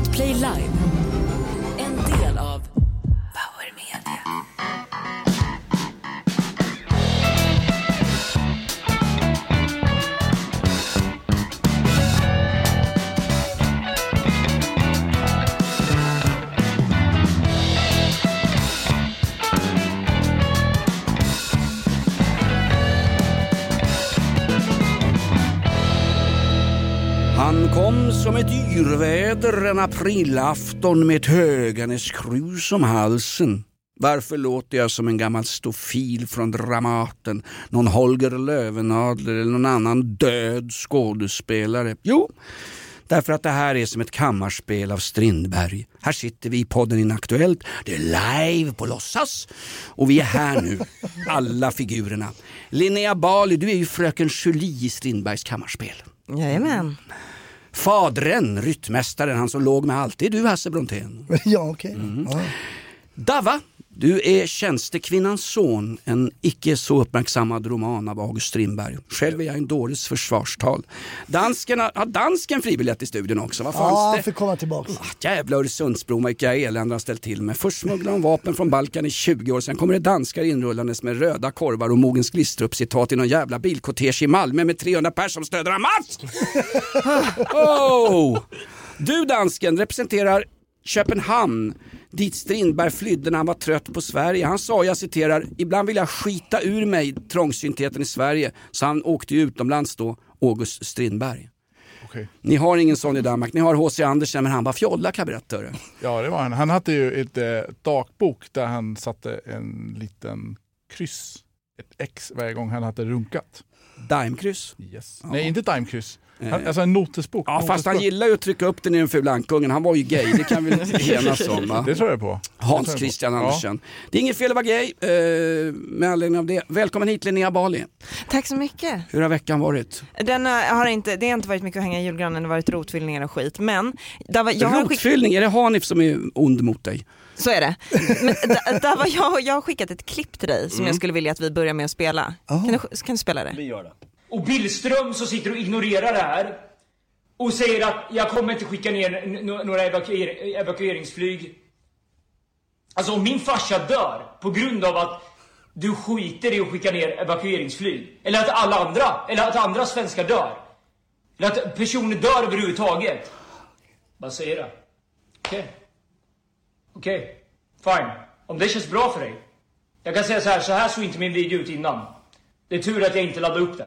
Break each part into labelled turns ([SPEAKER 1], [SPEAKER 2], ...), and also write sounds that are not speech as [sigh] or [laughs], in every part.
[SPEAKER 1] Podplay Live. En del av Power Media.
[SPEAKER 2] Han kom som ett yrväder en aprilafton med ett Höganäskrus om halsen. Varför låter jag som en gammal stofil från Dramaten, någon Holger Löwenadler eller någon annan död skådespelare? Jo, därför att det här är som ett kammarspel av Strindberg. Här sitter vi i podden Inaktuellt, det är live på låtsas och vi är här nu, [laughs] alla figurerna. Linnea Bali, du är ju fröken Julie i Strindbergs kammarspel.
[SPEAKER 3] Jajamän.
[SPEAKER 2] Fadren, ryttmästaren, han som låg med allt, det är du Hasse Brontén. [laughs]
[SPEAKER 4] Ja, okej.
[SPEAKER 2] Mm.
[SPEAKER 4] Ja.
[SPEAKER 2] Dava, du är tjänstekvinnans son, en icke så uppmärksammad roman av August Strindberg. Själv är jag en dåres försvarstal. Dansken, har dansken fribiljett i studion också? Vad
[SPEAKER 4] Ja,
[SPEAKER 2] fanns
[SPEAKER 4] han
[SPEAKER 2] det?
[SPEAKER 4] får komma tillbaka.
[SPEAKER 2] Ah, Jävla Öresundsbron, vilka elände har ställt till med. Först smugglar de vapen från Balkan i 20 år, sen kommer det danskar inrullandes med röda korvar och Mogens Glistrup-citat i någon jävla bilkortege i Malmö med 300 pers som stöder Hamas! [laughs] oh! Du dansken representerar Köpenhamn dit Strindberg flydde när han var trött på Sverige. Han sa, jag citerar, ibland vill jag skita ur mig trångsyntheten i Sverige. Så han åkte ju utomlands då, August Strindberg.
[SPEAKER 5] Okej.
[SPEAKER 2] Ni har ingen sån i Danmark, ni har H.C. Andersen men han var fjolla hörru.
[SPEAKER 5] Ja, det var han. Han hade ju ett eh, dagbok där han satte en liten kryss, ett X varje gång han hade runkat.
[SPEAKER 2] Daimkryss.
[SPEAKER 5] Yes.
[SPEAKER 2] Ja.
[SPEAKER 5] Nej, inte dimekryss. Han,
[SPEAKER 2] Eh.
[SPEAKER 5] alltså en notesbok.
[SPEAKER 2] Ja fast han
[SPEAKER 5] Notesbok.
[SPEAKER 2] gillar ju att trycka upp den i den fula ankungen, han var ju gay, det kan vi [laughs] enas om va?
[SPEAKER 5] Det tror jag på. Det
[SPEAKER 2] Hans
[SPEAKER 5] jag på.
[SPEAKER 2] Christian
[SPEAKER 5] Ja.
[SPEAKER 2] Andersen. Det är inget fel att vara gay eh, med anledning av det. Välkommen hit Linnea Bali.
[SPEAKER 3] Tack så mycket.
[SPEAKER 2] Hur har veckan varit?
[SPEAKER 3] Den eh, har inte, det har inte varit mycket att hänga i julgranen, det har varit rotfyllningar och skit. Men där var, jag har skick,
[SPEAKER 2] Rotfyllning, är det Hanif som är ond mot dig?
[SPEAKER 3] så är det. Men där, var jag, jag har skickat ett klipp till dig som jag skulle vilja att vi börjar med att spela. Kan, du, kan du spela det?
[SPEAKER 6] Och Billström som sitter och ignorerar det här och säger att jag kommer inte skicka ner några evakuer evakueringsflyg. Alltså om min farsa dör på grund av att du skiter i att skicka ner evakueringsflyg. Eller att alla andra, eller att andra svenskar dör. Eller att personer dör överhuvudtaget. Vad säger du? Okej. Okej. Fine. Om det känns bra för dig. Jag kan säga så här, så här såg inte min video ut innan. Det är tur att jag inte laddade upp den.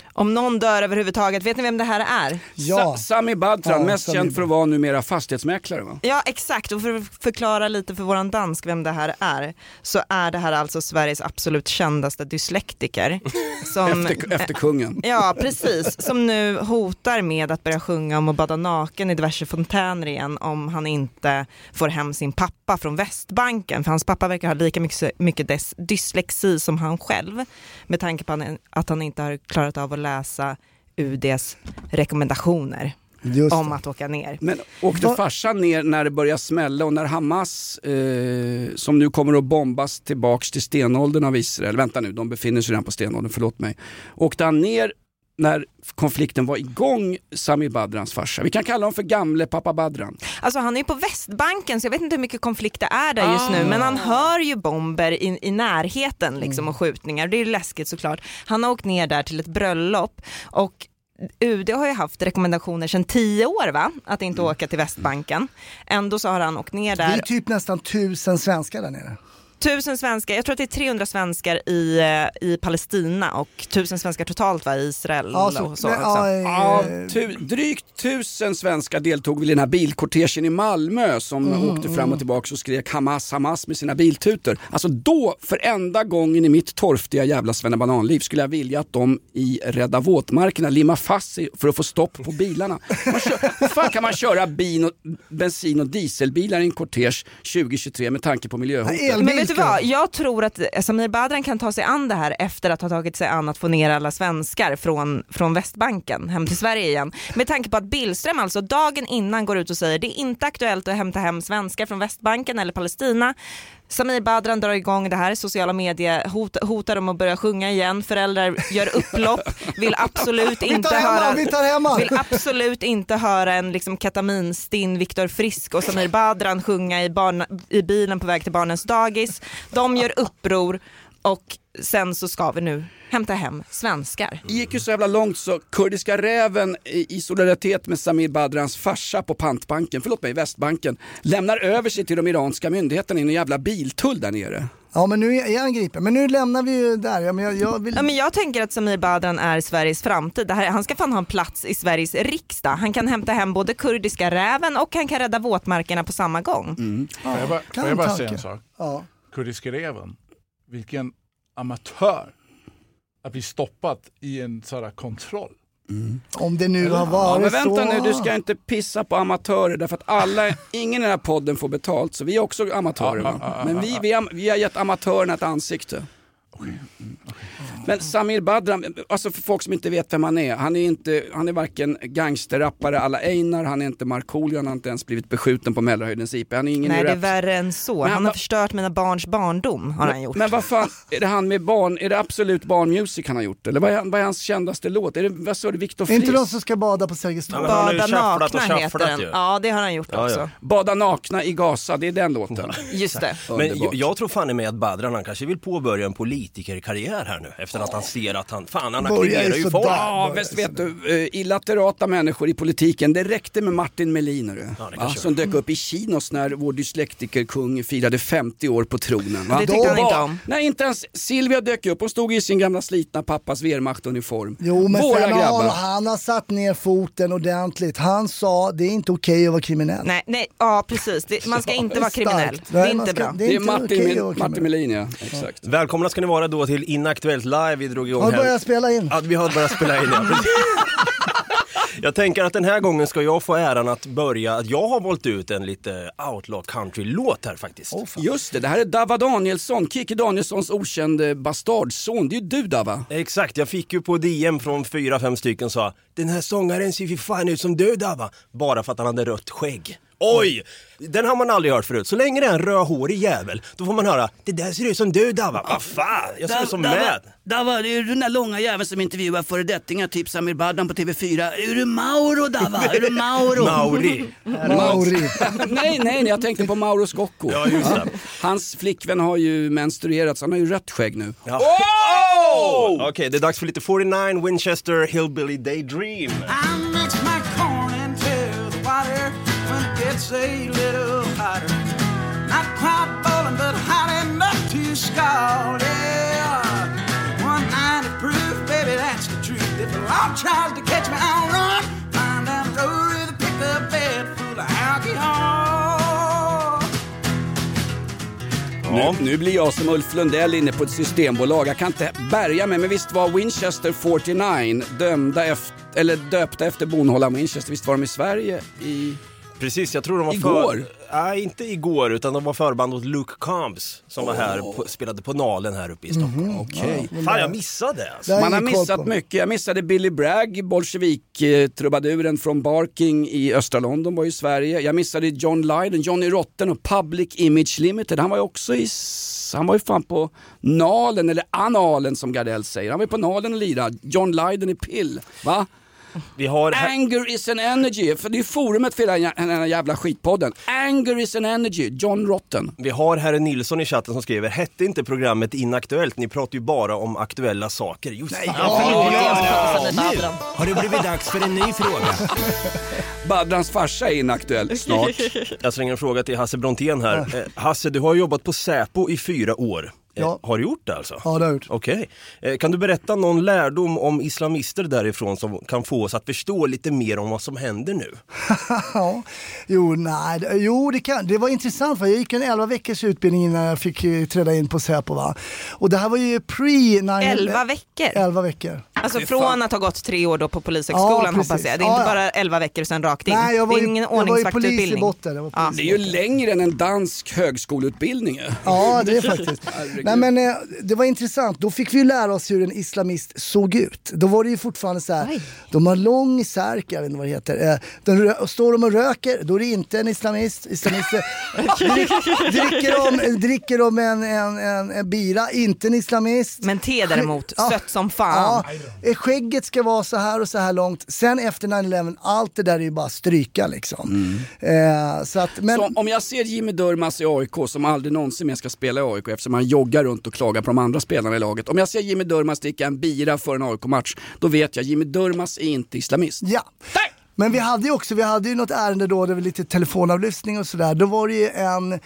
[SPEAKER 3] Om någon dör överhuvudtaget, vet ni vem det här är?
[SPEAKER 4] Ja.
[SPEAKER 2] Sa- Sami Badran,
[SPEAKER 4] Ja,
[SPEAKER 2] mest
[SPEAKER 4] Sami
[SPEAKER 2] känd för att vara numera fastighetsmäklare va?
[SPEAKER 3] Ja exakt, och för att förklara lite för våran dansk vem det här är, så är det här alltså Sveriges absolut kändaste dyslektiker. [laughs] Som,
[SPEAKER 2] Efter, efter kungen.
[SPEAKER 3] Ja precis, som nu hotar med att börja sjunga om att bada naken i diverse fontäner igen om han inte får hem sin pappa från Västbanken. För hans pappa verkar ha lika mycket, mycket dys, dyslexi som han själv. Med tanke på att han inte har klarat av att läsa UDs rekommendationer
[SPEAKER 4] Just
[SPEAKER 3] om att åka ner.
[SPEAKER 2] Men åkte
[SPEAKER 4] Vad-
[SPEAKER 2] farsan ner när det började smälla och när Hamas, eh, som nu kommer att bombas tillbaks till stenåldern av Israel, vänta nu, de befinner sig redan på stenåldern, förlåt mig. Åkte han ner när konflikten var igång, Sami Badrans farsa? Vi kan kalla honom för gamle pappa Badran.
[SPEAKER 3] Alltså han är ju på Västbanken så jag vet inte hur mycket konflikt det är där just nu men han hör ju bomber i, i närheten liksom och skjutningar. Det är ju läskigt såklart. Han har åkt ner där till ett bröllop och UD har ju haft rekommendationer sedan tio år va? Att inte åka till Västbanken. Ändå så har han åkt ner
[SPEAKER 4] Vi är
[SPEAKER 3] där.
[SPEAKER 4] typ nästan tusen svenskar där nere.
[SPEAKER 3] Tusen svenskar, jag tror att det är 300 svenskar i, eh, i Palestina och tusen svenskar totalt va, i Israel och så
[SPEAKER 4] ja, eh,
[SPEAKER 2] Ja, tu, drygt tusen svenskar deltog vid den här bilkortegen i Malmö som åkte fram och tillbaka och skrek Hamas, Hamas med sina biltutor. Alltså då, för enda gången i mitt torftiga jävla svennebananliv skulle jag vilja att de i Rädda våtmarkerna limmar fast sig för att få stopp på bilarna. Kör, hur fan kan man köra bin och, bensin och dieselbilar i en kortege 2023 med tanke på miljöhotet?
[SPEAKER 3] Du vad, jag tror att Samir Badran kan ta sig an det här efter att ha tagit sig an att få ner alla svenskar från, från Västbanken hem till Sverige igen. Med tanke på att Billström alltså dagen innan går ut och säger det är inte aktuellt att hämta hem svenskar från Västbanken eller Palestina. Samir Badran drar igång det här, sociala medier hot, hotar dem att börja sjunga igen, föräldrar gör upplopp, vill absolut [laughs] inte höra vill absolut inte höra en liksom ketaminstinn Viktor Frisk och Samir Badran sjunga i, barn, i bilen på väg till barnens dagis. De gör uppror och sen så ska vi nu hämta hem svenskar.
[SPEAKER 2] Det gick ju så jävla långt så Kurdiska räven i solidaritet med Samir Badrans farsa på pantbanken, förlåt mig, Västbanken, lämnar över sig till de iranska myndigheterna i en jävla biltull där nere.
[SPEAKER 4] Ja men nu är han gripen, men nu lämnar vi ju där. Ja, men jag, jag vill...
[SPEAKER 3] Ja, men jag tänker att Samir Badran är Sveriges framtid. Det här, han ska fan ha en plats i Sveriges riksdag. Han kan hämta hem både kurdiska räven och han kan rädda våtmarkerna på samma gång.
[SPEAKER 5] Får jag bara,
[SPEAKER 4] kan
[SPEAKER 5] får jag bara säga en sak?
[SPEAKER 4] ja.
[SPEAKER 5] Kurdiska räven, vilken amatör att bli stoppat i en sån här kontroll.
[SPEAKER 4] Om det nu har
[SPEAKER 2] Ja,
[SPEAKER 4] varit
[SPEAKER 2] men vänta
[SPEAKER 4] så.
[SPEAKER 2] nu, du ska inte pissa på amatörer därför att alla, [laughs] ingen i den här podden får betalt så vi är också amatörer. Va? Men vi, vi, har, vi har gett amatörerna ett ansikte. Men Samir Badran, alltså för folk som inte vet vem han är, han är, inte, han är varken gangsterrappare alla Einar, han är inte Markoolio, han har inte ens blivit beskjuten på Mälarhöjdens IP. Han är ingen
[SPEAKER 3] Nej det är värre än så.
[SPEAKER 2] Men
[SPEAKER 3] Han har förstört mina barns barndom har han gjort.
[SPEAKER 2] Men vad fan, är det han med barn, är det absolut barnmusic han har gjort? Eller vad är, vad är hans kändaste låt? Är det, vad sa du, Viktor
[SPEAKER 4] Är inte de som ska bada på Sergels torg?
[SPEAKER 7] Men han
[SPEAKER 3] Bada nakna heter den. Ja det har han gjort
[SPEAKER 7] Ja,
[SPEAKER 3] också.
[SPEAKER 7] ja.
[SPEAKER 2] Bada nakna i Gaza, det är den låten.
[SPEAKER 3] Just det. [laughs]
[SPEAKER 7] Men jag, jag tror fan i mig att Badran han kanske vill påbörja en politikerkarriär här nu efter att han ser att han, fan han aktiverar
[SPEAKER 4] ju
[SPEAKER 7] folk.
[SPEAKER 2] Ja, visst vet du, eh, illaterata människor i politiken, det räckte med Martin Melin hörru.
[SPEAKER 7] Ja,
[SPEAKER 2] va, som dök upp i Kinos när vår dyslektikerkung firade 50 år på tronen. Va?
[SPEAKER 3] Det tyckte han
[SPEAKER 2] Då
[SPEAKER 3] inte om.
[SPEAKER 2] Nej, inte ens Silvia dök upp, hon stod i sin gamla slitna pappas Wehrmacht-uniform.
[SPEAKER 4] Jo men
[SPEAKER 2] Våra
[SPEAKER 4] sen har
[SPEAKER 2] grabbar.
[SPEAKER 4] han har satt ner foten ordentligt. Han sa det är inte okej att vara kriminell.
[SPEAKER 3] Nej, nej, ja precis. Det, man ska inte vara kriminell. Det är inte
[SPEAKER 4] ska-
[SPEAKER 3] bra.
[SPEAKER 4] det är
[SPEAKER 2] Det är Martin,
[SPEAKER 4] vara
[SPEAKER 2] Martin. Melin ja, exakt.
[SPEAKER 7] Välkomna ska ni vara då till Inaktuellt live. Vi drog igång
[SPEAKER 4] Har
[SPEAKER 7] här.
[SPEAKER 4] börjat spela in.
[SPEAKER 7] Ja, vi har börjat spela in ja. [laughs] Jag tänker att den här gången ska jag få äran att börja, att jag har valt ut en lite outlaw country-låt här faktiskt.
[SPEAKER 2] Just det, det här är Dava Danielsson, Kikki Danielssons okände bastardson. Det är ju du Dava.
[SPEAKER 7] Exakt, jag fick ju på DM från fyra, fem stycken sa Den här sångaren ser ju fan ut som du Dava. Bara för att han hade rött skägg. Oj! Den har man aldrig hört förut. Så länge det är en rödhårig jävel, då får man höra Det där ser ut som du Dava. Vad fan, jag ser ut som med.
[SPEAKER 8] Dava, det är den där långa jäveln som intervjuar föredettingar, typ Samir Badran på TV4. Är du Mauro Dava? Är du Mauro?
[SPEAKER 7] Mauri.
[SPEAKER 4] Mauri. [laughs]
[SPEAKER 2] nej, nej, jag tänkte på Mauro Scocco.
[SPEAKER 7] Ja, just det.
[SPEAKER 2] Hans flickvän har ju menstruerat så han har ju rött skägg nu.
[SPEAKER 7] Ja. Okej, det är dags för lite 49 Winchester Hillbilly Daydream.
[SPEAKER 9] I it's a little hotter. Not quite boiling, but hot enough to scald. Yeah, 190 proof, baby, that's the truth. If the law tries to catch me, I'll run. Find out the road with a pickup bed full of alcohol.
[SPEAKER 2] Nu, nu blir jag som Ulf Lundell inne på ett systembolag. Jag kan inte bärga mig, men visst var Winchester 49 dömda efter, eller döpta efter bonhållaren Winchester? Visst var de i Sverige? I...
[SPEAKER 7] Precis, jag tror de var
[SPEAKER 2] Igår?
[SPEAKER 7] för... Nej, inte igår, utan de var förband åt Luke Combs som var här och spelade på Nalen här uppe i Stockholm.
[SPEAKER 2] Okej.
[SPEAKER 7] Fan, jag missade alltså.
[SPEAKER 2] Man har missat
[SPEAKER 4] på.
[SPEAKER 2] mycket. Jag missade Billy Bragg, bolsjevik-trubaduren från Barking i östra London var i Sverige. Jag missade John Lydon, Johnny Rotten och Public Image Limited. Han var ju också i... Han var ju fan på Nalen, eller Analen som Gardell säger. Han var ju på Nalen och lirade. John Lydon i Pill. Va?
[SPEAKER 7] Vi har...
[SPEAKER 2] Anger is an energy, för det är forumet för den här jävla skitpodden. Anger is an energy, John Rotten.
[SPEAKER 7] Vi har herr Nilsson i chatten som skriver, hette inte programmet Inaktuellt? Ni pratar ju bara om aktuella saker. Just Nej, Har det blivit dags för en ny fråga? [laughs]
[SPEAKER 2] Badrans farsa är inaktuell snart.
[SPEAKER 7] Jag slänger en fråga till Hasse Brontén här. Eh, Hasse, du har jobbat på Säpo i fyra år. Eh,
[SPEAKER 4] Ja.
[SPEAKER 7] Har du gjort det alltså?
[SPEAKER 4] Ja, det har jag gjort.
[SPEAKER 7] Okej. Eh, Kan du berätta någon lärdom om islamister därifrån som kan få oss att förstå lite mer om vad som händer nu? [laughs]
[SPEAKER 4] Ja, jo, nej, jo det, kan, det var intressant för jag gick en 11 veckors utbildning innan jag fick eh, träda in på Säpo. Va? Och det här var ju pre 9
[SPEAKER 3] Elva veckor.
[SPEAKER 4] 11 veckor.
[SPEAKER 3] Alltså från att ha gått tre år då på polishögskolan
[SPEAKER 4] Ja, precis.
[SPEAKER 3] hoppas jag. Det är
[SPEAKER 4] Ja,
[SPEAKER 3] inte
[SPEAKER 4] ja.
[SPEAKER 3] bara 11 veckor sedan rakt in.
[SPEAKER 4] Nej, jag var
[SPEAKER 3] det är ingen ordningsvaktutbildning.
[SPEAKER 4] botten. Jag var
[SPEAKER 3] Ja.
[SPEAKER 2] Det är ju längre än en dansk högskoleutbildning.
[SPEAKER 4] Ja, det är faktiskt. [laughs]
[SPEAKER 2] Herregud.
[SPEAKER 4] Nej, men, eh, det var intressant. Då fick vi ju lära oss hur en islamist såg ut. Då var det ju fortfarande så här. De har lång särk, jag vet inte vad det heter. Eh, de står de och röker, då är det inte en islamist. Islamister. [laughs] Drick, dricker de, dricker de en, en, en, en bira, inte en islamist.
[SPEAKER 3] Men te däremot,
[SPEAKER 4] Ja.
[SPEAKER 3] sött som fan.
[SPEAKER 4] Ja, eh, skägget ska vara så här och så här långt. Sen efter 9-11, allt det där är ju bara stryka liksom. Eh, så att, men,
[SPEAKER 2] Så om jag ser Jimmy Durmaz i AIK som aldrig någonsin mer ska spela i AIK eftersom han joggar runt och klagar på de andra spelarna i laget. Om jag ser Jimmy Durmaz dricka en bira för en AIK-match, då vet jag Jimmy Durmaz är inte islamist.
[SPEAKER 4] Ja. Men vi hade ju också, vi hade ju något ärende då, det var lite telefonavlyssning och sådär. Då var det ju en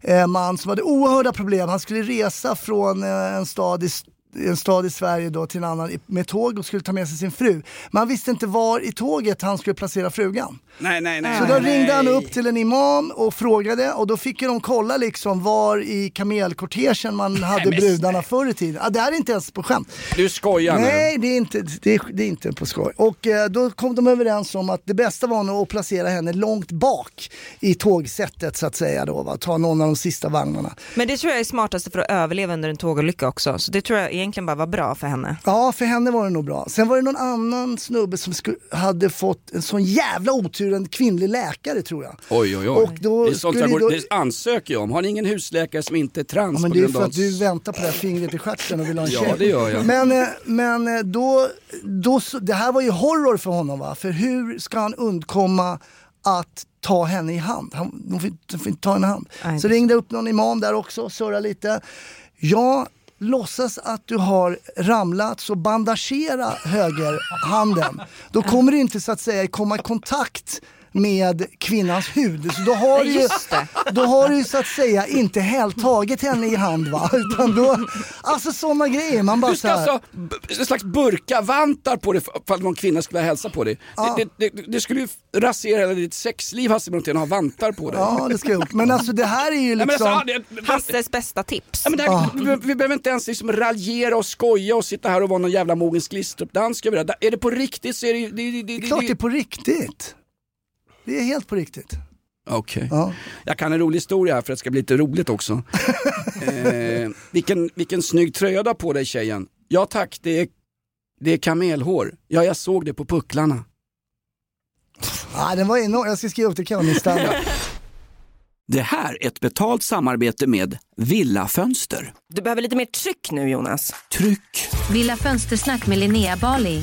[SPEAKER 4] eh, man som hade oerhörda problem. Han skulle resa från eh, en stad i en stad i Sverige då till en annan med tåg och skulle ta med sig sin fru. Men han visste inte var i tåget han skulle placera frugan.
[SPEAKER 2] Nej, nej, nej.
[SPEAKER 4] Så då
[SPEAKER 2] nej,
[SPEAKER 4] ringde han
[SPEAKER 2] nej.
[SPEAKER 4] upp till en imam och frågade och då fick de kolla liksom var i kamelkortegen man hade
[SPEAKER 2] men
[SPEAKER 4] brudarna förr i tiden. Ah, det här är inte ens på skämt.
[SPEAKER 2] Du skojar nu.
[SPEAKER 4] Nej, det är, inte, det, är, det är inte på skoj. Och eh, då kom de överens om att det bästa var nog att placera henne långt bak i tågsättet så att säga då, va? ta någon av de sista vagnarna.
[SPEAKER 3] Men det tror jag är smartaste för att överleva under en tågolycka också. Så det tror jag egentligen bara var bra för henne.
[SPEAKER 4] Ja, för henne var det nog bra. Sen var det någon annan snubbe som hade fått en sån jävla otur, en kvinnlig läkare tror jag.
[SPEAKER 2] Oj, oj, oj.
[SPEAKER 4] Och då
[SPEAKER 2] det är sånt
[SPEAKER 4] skulle
[SPEAKER 2] jag går,
[SPEAKER 4] då-
[SPEAKER 2] det ansöker jag om. Har ni ingen husläkare som inte är trans
[SPEAKER 4] Ja, men det är för
[SPEAKER 2] av...
[SPEAKER 4] att du väntar på det här fingret i stjärten och vill ha en
[SPEAKER 2] Ja,
[SPEAKER 4] tjej.
[SPEAKER 2] det gör jag.
[SPEAKER 4] Men, eh, men eh, då, då, så- det här var ju horror för honom va? För hur ska han undkomma att ta henne i hand? Han, de får, inte- de får inte ta henne i hand.
[SPEAKER 3] Nej,
[SPEAKER 4] Så ringde upp någon imam där också och surrade lite. Ja, låtsas att du har ramlat så bandagera högerhanden. Då kommer du inte så att säga komma i kontakt med kvinnans hud. Så då har, du ju, då har du ju så att säga inte helt tagit henne i hand va. [laughs] Utan då, alltså sådana grejer. Man bara
[SPEAKER 2] Du ska
[SPEAKER 4] så här,
[SPEAKER 2] alltså en slags burkavantar på dig för att någon kvinna skulle vilja hälsa på dig. Det, det, det, det skulle ju rasera hela ditt sexliv Hasse Brontén ha vantar på dig.
[SPEAKER 4] Ja, det ska jag gjort. Men alltså det här är ju
[SPEAKER 2] men
[SPEAKER 4] liksom...
[SPEAKER 2] alltså, ja, det,
[SPEAKER 3] Hasses bästa tips.
[SPEAKER 2] Ja, men här, vi, vi behöver inte ens liksom raljera och skoja och sitta här och vara någon jävla mogens Glistrup-dansk över det. Är det på riktigt så är det ju... Det, det, det,
[SPEAKER 4] Det är klart det är på riktigt. Det är helt på riktigt.
[SPEAKER 2] Okej.
[SPEAKER 4] Ja.
[SPEAKER 2] Jag kan en rolig historia här för att det ska bli lite roligt också. [laughs] eh, vilken, vilken snygg tröja du har på dig tjejen. Ja tack, det är, det är kamelhår. Ja, jag såg det på pucklarna.
[SPEAKER 4] Ah, den var enorm. Jag ska skriva upp det, kan vara min standard.
[SPEAKER 2] Det här är ett betalt samarbete med Villa Fönster.
[SPEAKER 3] Du behöver lite mer tryck nu Jonas.
[SPEAKER 2] Tryck!
[SPEAKER 10] Villa Fönstersnack med Linnea Bali.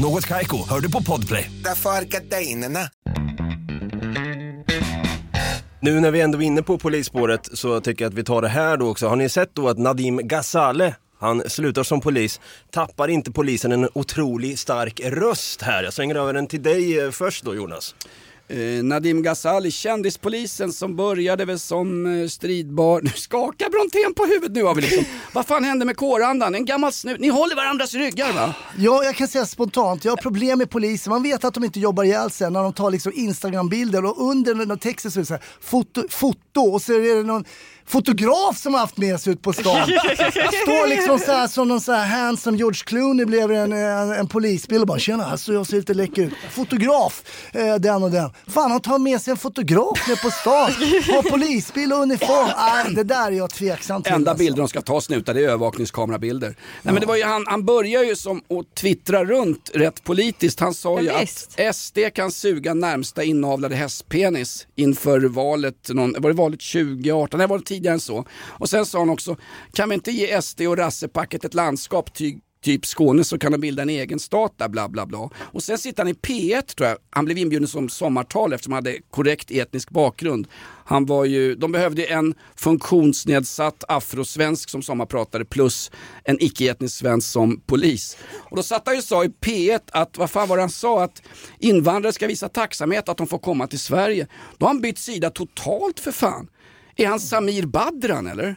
[SPEAKER 11] Något Kaiko, hör du på Podplay.
[SPEAKER 12] Därför är gardinerna.
[SPEAKER 7] Nu när vi ändå är inne på polisspåret så tycker jag att vi tar det här då också. Har ni sett då att Nadim Ghazale han slutar som polis. Tappar inte polisen en otroligt stark röst här? Jag slänger över den till dig eh, först då Jonas.
[SPEAKER 2] Eh, Nadim Ghazali, kändispolisen som började väl som eh, stridbar... [laughs] Nu skakar Brontén på huvudet nu har vi liksom. [laughs] Vad fan hände med kårandan? En gammal snut. Ni håller varandras ryggar va?
[SPEAKER 4] Ja, jag kan säga spontant, jag har problem med polisen. Man vet att de inte jobbar ihjäl sig när de tar liksom Instagram-bilder och under den texten så är det så här, foto, foto och så är det någon fotograf som har haft med sig ut på stan. [laughs] Står liksom så här som någon så här handsome George Clooney blev en, en, en polisbil och bara tjena, alltså jag ser lite läcker ut. Fotograf, eh, den och den. Fan han tar med sig en fotograf ner på stan, har polisbil och uniform. Nej, det där är jag tveksam till.
[SPEAKER 2] Enda
[SPEAKER 4] alltså.
[SPEAKER 2] bilder de ska ta snutar det är övervakningskamerabilder. Nej, men det var ju han, han börjar ju som att twittra runt rätt politiskt. Han sa ju
[SPEAKER 3] Ja,
[SPEAKER 2] att SD kan suga närmsta inavlade hästpenis inför valet, någon, var det valet 2018? Nej, var det tidigare än så. Och sen sa han också, kan vi inte ge SD och rassepacket ett landskap ty typ Skåne så kan de bilda en egen stat där, bla bla bla. Och sen sitter han i P1 tror jag. Han blev inbjuden som sommartal eftersom han hade korrekt etnisk bakgrund. Han var ju, de behövde en funktionsnedsatt afrosvensk som sommarpratare plus en icke-etnisk svensk som polis. Och då satt han ju och sa i P1 att, vad fan var det han sa, att invandrare ska visa tacksamhet att de får komma till Sverige. Då har han bytt sida totalt för fan. Är han Samir Badran eller?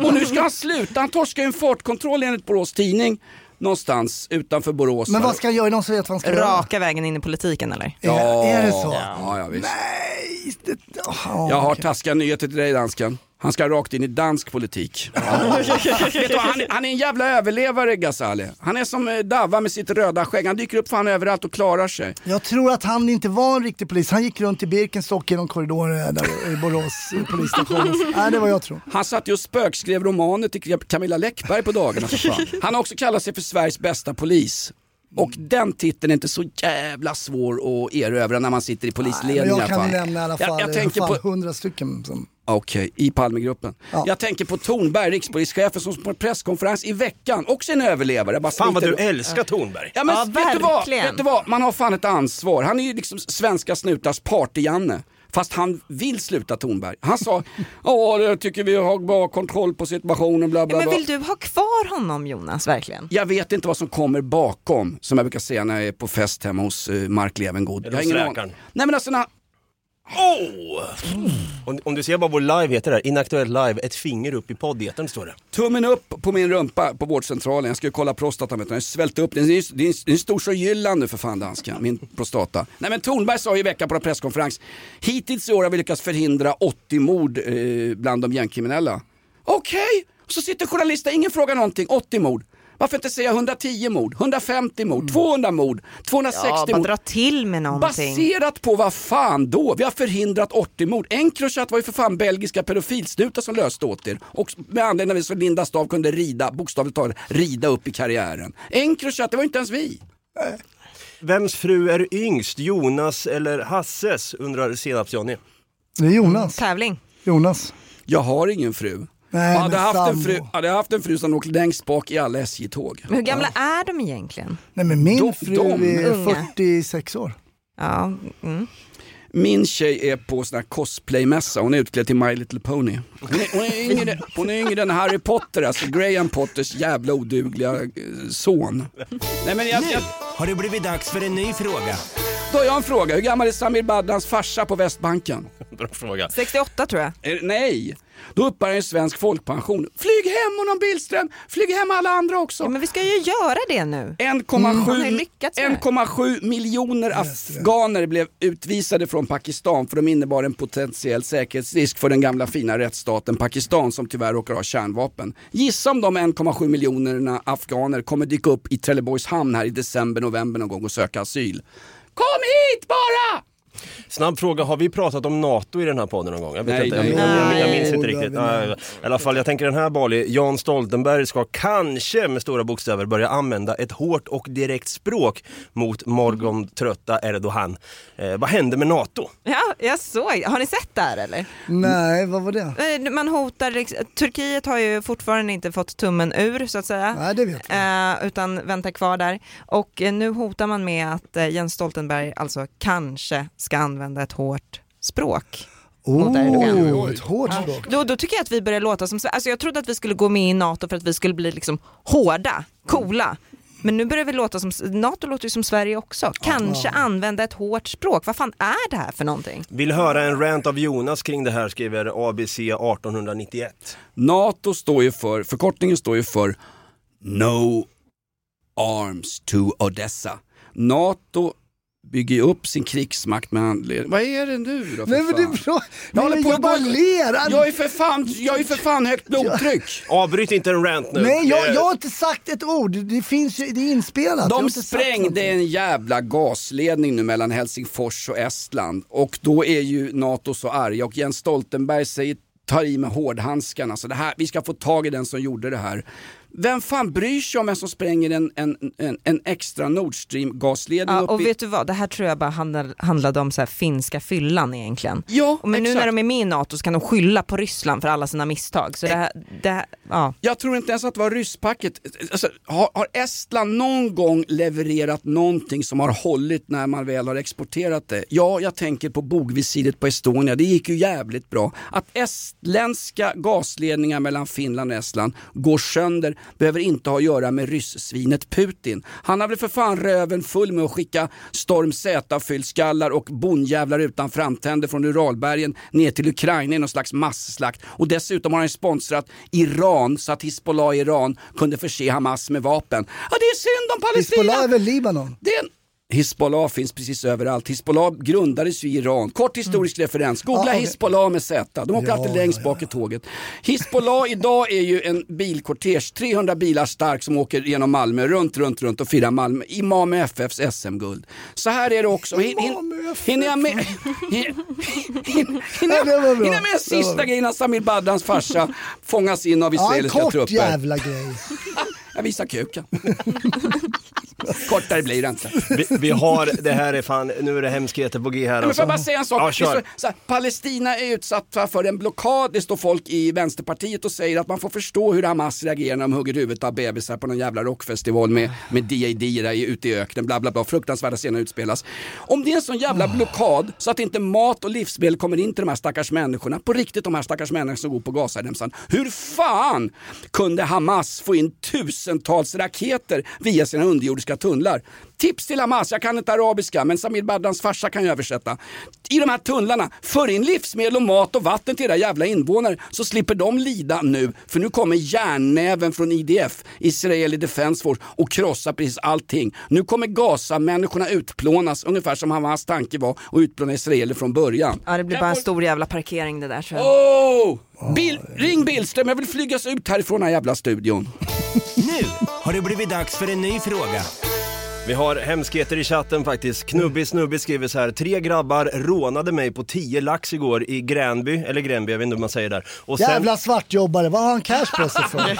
[SPEAKER 2] [laughs] och nu ska han sluta, han torskar ju en fartkontroll enligt Borås Tidning någonstans utanför Borås.
[SPEAKER 4] Men vad ska han göra? Är någon som vet vad han ska göra?
[SPEAKER 3] Raka vägen in i politiken eller?
[SPEAKER 2] Ja,
[SPEAKER 4] Är det så?
[SPEAKER 2] Ja, ja, visst.
[SPEAKER 4] Nej, det, oh,
[SPEAKER 2] Jag har taskiga nyheter till dig dansken. Han ska rakt in i dansk politik. [laughs] Vet du, han, han är en jävla överlevare Ghazali. Han är som eh, Davva med sitt röda skägg. Han dyker upp fan överallt och klarar sig.
[SPEAKER 4] Jag tror att han inte var en riktig polis. Han gick runt i Birkenstock genom korridorer där i Borås eh, polisstation. Nej, [laughs] det vad jag tror.
[SPEAKER 2] Han satt ju och spökskrev romaner till Camilla Läckberg på dagarna. Han har också kallat sig för Sveriges bästa polis. Och den titeln är inte så jävla svår att erövra när man sitter i polisledningen
[SPEAKER 4] jag kan nämna i alla fall,
[SPEAKER 2] jag, jag
[SPEAKER 4] jag
[SPEAKER 2] tänker
[SPEAKER 4] fan
[SPEAKER 2] på,
[SPEAKER 4] hundra stycken. Som...
[SPEAKER 2] Okej, i Palmegruppen.
[SPEAKER 4] Ja.
[SPEAKER 2] Jag tänker på Tornberg, rikspolischefen som på en presskonferens i veckan, också en överlevare. Jag Bara
[SPEAKER 7] Fan vad du älskar Tornberg.
[SPEAKER 2] Ja men
[SPEAKER 3] Ja,
[SPEAKER 2] vet, du vad? vet du vad, man har fan ett ansvar. Han är ju liksom svenska snutars party-Janne. Fast han vill sluta Tornberg. Han sa, [laughs] ja jag tycker vi har bra kontroll på situationen, bla
[SPEAKER 3] Ja,
[SPEAKER 2] bla
[SPEAKER 3] men
[SPEAKER 2] bla.
[SPEAKER 3] vill du ha kvar honom Jonas, verkligen?
[SPEAKER 2] Jag vet inte vad som kommer bakom, som jag brukar säga när jag är på fest hemma hos uh, Mark Levengood.
[SPEAKER 7] Är det hos
[SPEAKER 2] aning.
[SPEAKER 7] läkaren?
[SPEAKER 2] Nej men alltså när,
[SPEAKER 7] Oh! Om, om du ser bara vår live heter det, Inaktuellt live, ett finger upp i poddetern står det.
[SPEAKER 2] tummen upp på min rumpa på vårdcentralen, jag skulle kolla prostatan, vet du. den svälte upp den, det är, det är, det är stor som Jylland nu för fan dansken, min prostata. Nej men Thornberg sa ju i veckan på en presskonferens, hittills i år har vi lyckats förhindra 80 mord eh, bland de gängkriminella. Okej, och så sitter journalister, ingen frågar någonting, 80 mord. Varför inte säga 110 mord, 150 mord, 200 mord, 260
[SPEAKER 3] Ja, bara
[SPEAKER 2] mord?
[SPEAKER 3] dra till med någonting.
[SPEAKER 2] Baserat på vad fan då? Vi har förhindrat 80 mord. Encrochat var ju för fan belgiska pedofilsnutar som löste åt er. Och med anledning av så Linda Stav kunde rida, bokstavligt talat, rida upp i karriären. Encrochat, det var inte ens vi.
[SPEAKER 7] Vems fru är yngst, Jonas eller Hasses, undrar Senaps-Johnny.
[SPEAKER 4] Det är Jonas.
[SPEAKER 3] Tävling.
[SPEAKER 4] Jonas.
[SPEAKER 2] Jag har ingen fru.
[SPEAKER 4] Nej,
[SPEAKER 2] hade,
[SPEAKER 4] men
[SPEAKER 2] haft en fru hade jag haft en fru som åkte längst bak i alla SJ-tåg.
[SPEAKER 3] Men hur gamla är de egentligen?
[SPEAKER 4] Nej men min
[SPEAKER 2] De-
[SPEAKER 4] fru
[SPEAKER 2] de
[SPEAKER 4] är
[SPEAKER 3] unga.
[SPEAKER 4] 46 år.
[SPEAKER 3] Ja, mm.
[SPEAKER 2] Min tjej är på sån här cosplaymässa, hon är utklädd till My Little Pony. Hon är, hon är, [laughs] yngre, hon är yngre än Harry Potter, alltså Graham Potters jävla odugliga eh, son. Nej men jag, jag,
[SPEAKER 13] Har det blivit dags för en ny fråga?
[SPEAKER 2] Då har jag en fråga, hur gammal är Samir Badrans farsa på Västbanken? [laughs]
[SPEAKER 7] Bra fråga.
[SPEAKER 3] 68 tror jag.
[SPEAKER 2] Eh, Nej, då uppbär han en svensk folkpension. Flyg hem honom Billström, flyg hem alla andra också.
[SPEAKER 3] Ja, men vi ska ju göra det nu.
[SPEAKER 2] 1,7
[SPEAKER 3] Han har ju lyckats med det.
[SPEAKER 2] 1,7 miljoner afghaner blev utvisade från Pakistan för de innebar en potentiell säkerhetsrisk för den gamla fina rättsstaten Pakistan som tyvärr råkar ha kärnvapen. Gissa om de 1,7 miljonerna afghaner kommer dyka upp i Trelleborgs hamn här i december, november någon gång och söka asyl. Kom hit bara!
[SPEAKER 7] Snabb fråga, har vi pratat om NATO i den här podden någon gång? Jag, vet
[SPEAKER 2] Nej,
[SPEAKER 7] inte. Jag, jag, jag, jag
[SPEAKER 4] inte.
[SPEAKER 7] minns inte riktigt. Nej, I alla fall, jag tänker den här Bali, Jan Stoltenberg ska kanske med stora bokstäver börja använda ett hårt och direkt språk mot morgontrötta Erdogan. Eh, vad händer med NATO?
[SPEAKER 3] Ja, jag såg. Har ni sett det här eller?
[SPEAKER 4] Nej, vad var det?
[SPEAKER 3] Eh, Man hotar, Turkiet har ju fortfarande inte fått tummen ur så att säga.
[SPEAKER 4] Nej, det vet
[SPEAKER 3] Eh, utan väntar kvar där. Och eh, nu hotar man med att eh, Jens Stoltenberg alltså kanske ska använda ett hårt språk. mot Erdogan.
[SPEAKER 4] Oh, ett hårt språk.
[SPEAKER 3] Då, då tycker jag att vi börjar låta som alltså Jag trodde att vi skulle gå med i NATO för att vi skulle bli liksom hårda, coola. Men nu börjar vi låta som, NATO låter ju som Sverige också. Kanske använda ett hårt språk. Vad fan är det här för någonting?
[SPEAKER 7] Vill höra en rant av Jonas kring det här, skriver ABC 1891.
[SPEAKER 2] NATO står ju för, förkortningen står ju för No Arms to Odessa. NATO bygger ju upp sin krigsmakt med anledning... Vad är det nu då för
[SPEAKER 4] Nej men det
[SPEAKER 2] fan?
[SPEAKER 4] är bra.
[SPEAKER 2] Jag håller på
[SPEAKER 4] jag
[SPEAKER 2] att
[SPEAKER 4] bara ler.
[SPEAKER 2] Jag är för fan, jag är för fan högt blodtryck.
[SPEAKER 7] Avbryt inte en rant nu.
[SPEAKER 4] Nej, jag, jag har inte sagt ett ord. Det finns ju, det är inspelat.
[SPEAKER 2] De sprängde en jävla gasledning nu mellan Helsingfors och Estland och då är ju NATO så arga och Jens Stoltenberg säger tar i med hårdhandskarna. Så det här, vi ska få tag i den som gjorde det här. Vem fan bryr sig om vem som spränger en, en, en, en extra Nord Stream gasledning
[SPEAKER 3] Ja, och
[SPEAKER 2] i...
[SPEAKER 3] vet du vad, det här tror jag bara handlar, handlade om så finska fyllan egentligen.
[SPEAKER 2] Ja,
[SPEAKER 3] Men nu
[SPEAKER 2] exakt.
[SPEAKER 3] när de är med i NATO så kan de skylla på Ryssland för alla sina misstag. Så det här, det här, ja.
[SPEAKER 2] Jag tror inte ens att det var rysspacket. Alltså, har, har Estland någon gång levererat någonting som har hållit när man väl har exporterat det? Ja, jag tänker på bogvisiret på Estonia. Det gick ju jävligt bra. Att estländska gasledningar mellan Finland och Estland går sönder behöver inte ha att göra med ryssvinet Putin. Han har väl för fan röven full med att skicka Storm Z-fyllskallar och bondjävlar utan framtänder från Uralbergen ner till Ukraina i någon slags masslakt. Och dessutom har han sponsrat Iran så att Hizbollah i Iran kunde förse Hamas med vapen. Ja, det är synd om Palestina!
[SPEAKER 4] Hizbollah är väl Libanon?
[SPEAKER 2] Det. Hizbollah finns precis överallt. Hizbollah grundades ju i Iran. Kort historisk referens. Googla
[SPEAKER 4] Ja, okej.
[SPEAKER 2] Hizbollah med Z. De åker
[SPEAKER 4] Ja,
[SPEAKER 2] alltid längst bak i tåget. Hizbollah idag är ju en bilkortege, 300 bilar stark som åker genom Malmö, runt, runt, runt och firar Malmö. Imam FFs SM-guld. Så här är det också. Hin, hin, hinner jag med, [laughs] hin, hin, hinner,
[SPEAKER 4] Ja,
[SPEAKER 2] jag- med sista
[SPEAKER 4] bra.
[SPEAKER 2] grej innan Samir Badrans farsa fångas in av
[SPEAKER 4] Ja, en
[SPEAKER 2] israeliska
[SPEAKER 4] kort
[SPEAKER 2] trupper?
[SPEAKER 4] jävla grej. [laughs]
[SPEAKER 2] Jag visar kuken. [laughs] Kortare blir det inte.
[SPEAKER 7] Vi, vi har, det här är fan, nu är det hemskheter på G här
[SPEAKER 2] men får jag bara
[SPEAKER 7] alltså.
[SPEAKER 2] säga en sak?
[SPEAKER 7] Ja, kör.
[SPEAKER 2] så här, Palestina är utsatta för en blockad. Det står folk i Vänsterpartiet och säger att man får förstå hur Hamas reagerar när de hugger huvudet av bebisar på någon jävla rockfestival med, med DAD där ute i öknen. Bla, bla, bla. Fruktansvärda scener utspelas. Om det är en sån jävla blockad så att inte mat och livsmedel kommer in till de här stackars människorna, på riktigt de här stackars människorna som går på Gazaremsan. Hur fan kunde Hamas få in tusentals raketer via sina underjordiska tunnlar? Tips till Hamas, jag kan inte arabiska men Samir Badrans farsa kan ju översätta. I de här tunnlarna, för in livsmedel och mat och vatten till era jävla invånare så slipper de lida nu. För nu kommer järnnäven från IDF, Israeli Defense Force, och krossa precis allting. Nu kommer Gaza-människorna utplånas ungefär som Hamas tanke var att utplåna israeler från början.
[SPEAKER 3] ja, det blir bara en stor jävla parkering det där tror jag.
[SPEAKER 2] Oh! Bill, ring Billström, jag vill flygas ut härifrån den här jävla studion. [laughs]
[SPEAKER 13] Nu har det blivit dags för en ny fråga.
[SPEAKER 7] Vi har hemskheter i chatten faktiskt. Knubbig Snubbig skriver så här. Tre grabbar rånade mig på 10 lax igår i Gränby, eller Gränby, jag vet inte hur man säger där. Och sen,
[SPEAKER 4] Jävla svartjobbare, vad har han cash på sig för?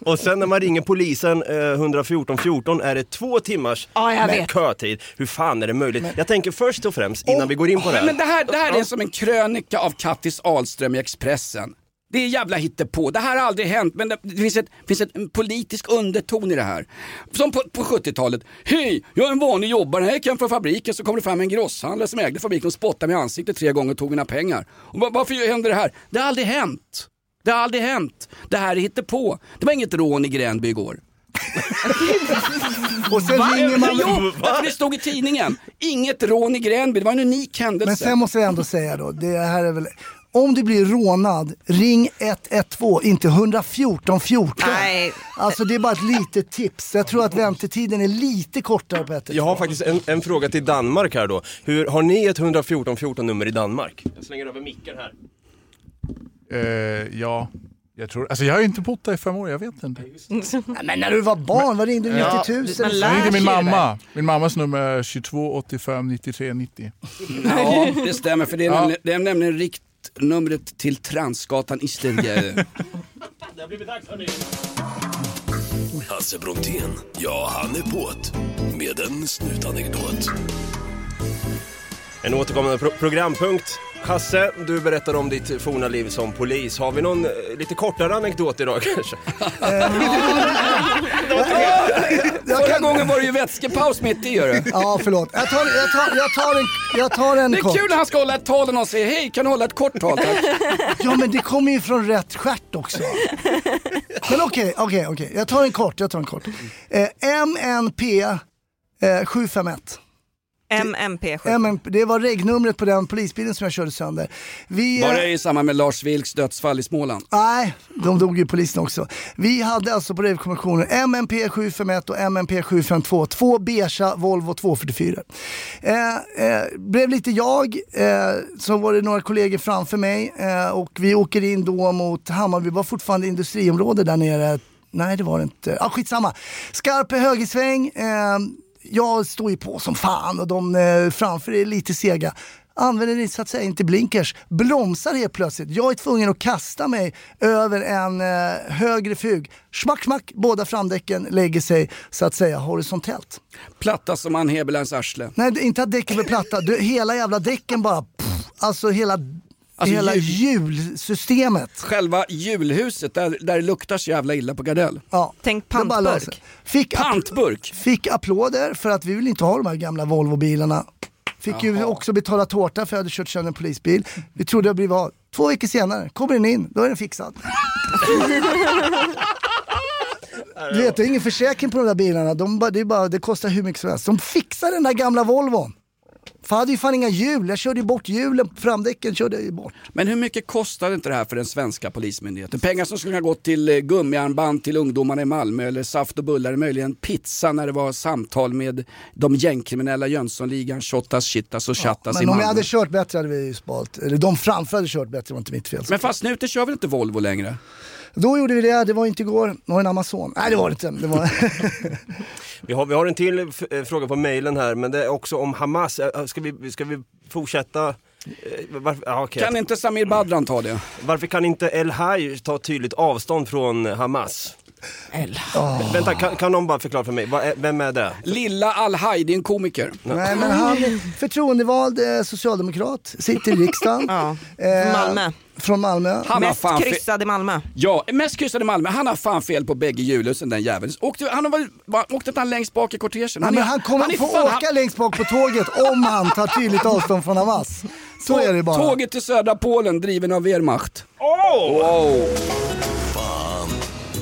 [SPEAKER 4] [laughs]
[SPEAKER 7] och sen när man ringer polisen eh, 114 14 är det två timmars
[SPEAKER 3] Ja, jag vet.
[SPEAKER 7] kötid. Hur fan är det möjligt? Jag tänker först och främst, innan vi går in på det här.
[SPEAKER 2] men det här, det här är som en krönika av Kattis Ahlström i Expressen. Det är jävla hittepå. Det här har aldrig hänt men det, finns, ett, finns ett, en politisk underton i det här. Som på, på 70-talet. Hej, jag är en vanlig jobbare. Gick hem från fabriken så kom det fram en grosshandlare som ägde fabriken och spottade mig i ansiktet tre gånger och tog mina pengar. Och var, varför händer det här? Det har aldrig hänt. Det har aldrig hänt. Det här är hittepå. Det var inget rån i Gränby igår. [laughs]
[SPEAKER 4] Och sen
[SPEAKER 2] Va?
[SPEAKER 4] ringer man...
[SPEAKER 2] Jo, det stod i tidningen. Inget rån i Gränby. Det var en unik händelse.
[SPEAKER 4] Men sen måste jag ändå säga då, det här är väl... Om du blir rånad, ring 112, inte 114 14.
[SPEAKER 3] Nej.
[SPEAKER 4] Alltså det är bara ett litet tips. Jag tror att väntetiden är lite kortare på 112.
[SPEAKER 7] Jag har faktiskt en, en fråga till Danmark här då. Hur, har ni ett 114 14 nummer i Danmark? Jag slänger över micken här.
[SPEAKER 5] Eh, ja, Jag, tror, alltså jag har ju inte bott där i fem år, jag vet inte. [laughs]
[SPEAKER 4] Nej, men när du var barn, vad ringde du? 90 000?
[SPEAKER 5] Jag ringde min mamma. Min mammas nummer är 22 85 93 90.
[SPEAKER 2] Ja, det stämmer för det är,
[SPEAKER 5] Ja.
[SPEAKER 2] nämligen, det är nämligen riktnumret till Transgatan i Sverige. [laughs]
[SPEAKER 11] Det har blivit dags hörni. Hasse Brontén, ja han är på't med en snutanekdot.
[SPEAKER 7] En återkommande pro- programpunkt. Hasse, du berättar om ditt forna liv som polis. Har vi någon eh, lite kortare anekdot idag [laughs] kanske? [laughs]
[SPEAKER 2] Förra gången var det ju vätskepaus mitt i. Gör det.
[SPEAKER 4] Ja, förlåt. Jag tar, jag tar, jag tar en, jag tar en
[SPEAKER 2] Det är
[SPEAKER 4] kort.
[SPEAKER 2] kul när han ska hålla ett tal och någon säger hej, kan du hålla ett kort tal tack? [laughs]
[SPEAKER 4] Ja, men det kommer ju från rätt stjärt också. Men okej, okej, okej. Jag tar en kort, jag tar en kort. Eh, MNP eh, 751.
[SPEAKER 3] MMP 7.
[SPEAKER 4] MNP, det var regnumret på den polisbilen som jag körde sönder. Vi,
[SPEAKER 2] Var det i samband med Lars Vilks dödsfall i Småland?
[SPEAKER 4] Nej, de dog ju polisen också. Vi hade alltså på revkommissionen MNP 751 och MNP 752, två beiga Volvo 244. Eh, eh, blev lite jag, eh, så var det några kollegor framför mig eh, och vi åker in då mot Hammarby, var fortfarande industriområde där nere. Nej det var det inte, ah, skitsamma. Skarp högersväng, eh, jag står ju på som fan och de eh, framför är lite sega använder så att säga inte blinkers, bromsar helt plötsligt. Jag är tvungen att kasta mig över en eh, högre fug. Smack, smack, båda framdäcken lägger sig så att säga horisontellt.
[SPEAKER 2] Platta som Ann Heberleins arsle.
[SPEAKER 4] Nej, inte att däcken blir platta, du, hela jävla däcken bara, pff, alltså hela,
[SPEAKER 2] Alltså
[SPEAKER 4] hela
[SPEAKER 2] hjul-
[SPEAKER 4] hjulsystemet.
[SPEAKER 2] Själva julhuset, där, där det luktar så jävla illa på Gardell.
[SPEAKER 4] Ja.
[SPEAKER 3] Tänk pantburk.
[SPEAKER 4] Fick,
[SPEAKER 2] Pantburk?
[SPEAKER 4] fick applåder för att vi vill inte ha de här gamla Volvo-bilarna. Fick ju också betala tårta för jag hade kört sönder en polisbil. Vi trodde jag blivit av. Två veckor senare kommer den in, då är den fixad. [laughs] Du vet, det är ingen försäkring på de där bilarna. De, det, är bara, det kostar hur mycket som helst. De fixar den där gamla Volvon. För jag hade ju fan inga hjul. Jag körde ju bort hjulen, framdäcken körde jag ju bort.
[SPEAKER 2] Men hur mycket kostar inte det här för den svenska polismyndigheten? Pengar som skulle ha gått till eh, gummiarmband till ungdomarna i Malmö eller saft och bullar, möjligen pizza när det var samtal med de gängkriminella Jönssonligan, Shottaz, Chittas och Chattas i
[SPEAKER 4] Men om
[SPEAKER 2] Malmö.
[SPEAKER 4] jag hade kört bättre hade vi ju spalt. Eller de framför hade kört bättre, det var inte mitt fel.
[SPEAKER 2] Men fast nu kör väl inte Volvo längre?
[SPEAKER 4] Då gjorde vi det, det var inte igår. Det var en Amazon. Nej det var det inte. Det var... [laughs]
[SPEAKER 7] Vi har, vi har en till eh, fråga på mejlen här, men det är också om Hamas. Eh, Ska vi, ska vi fortsätta? Eh, Varför, ja, okej.
[SPEAKER 2] Kan inte Samir Badran ta det?
[SPEAKER 7] Varför kan inte El Haj ta tydligt avstånd från Hamas?
[SPEAKER 2] El
[SPEAKER 7] Vänta, kan, kan någon bara förklara för mig, vem är det?
[SPEAKER 2] Lilla Al-Haj, det är en komiker.
[SPEAKER 4] Nej men han är förtroendevald eh, socialdemokrat, sitter i riksdagen. [laughs]
[SPEAKER 3] Ja.
[SPEAKER 4] Eh,
[SPEAKER 3] Malmö.
[SPEAKER 4] Från Malmö.
[SPEAKER 2] Han
[SPEAKER 3] Mest
[SPEAKER 2] fan fe-
[SPEAKER 3] kryssad i Malmö.
[SPEAKER 2] Ja, mest kryssade Malmö. Han har fan fel på bägge hjulhusen den jäveln. Åkte, han har väl, va- åkte han längst bak i kortegen?
[SPEAKER 4] Ja, men han kommer
[SPEAKER 2] är
[SPEAKER 4] få
[SPEAKER 2] fan-
[SPEAKER 4] åka längst bak på tåget om han tar tydligt avstånd från Hamas. Så är det bara.
[SPEAKER 2] Tåget till södra Polen driven av Wehrmacht.
[SPEAKER 7] Oh!
[SPEAKER 2] Wow.
[SPEAKER 11] Fan,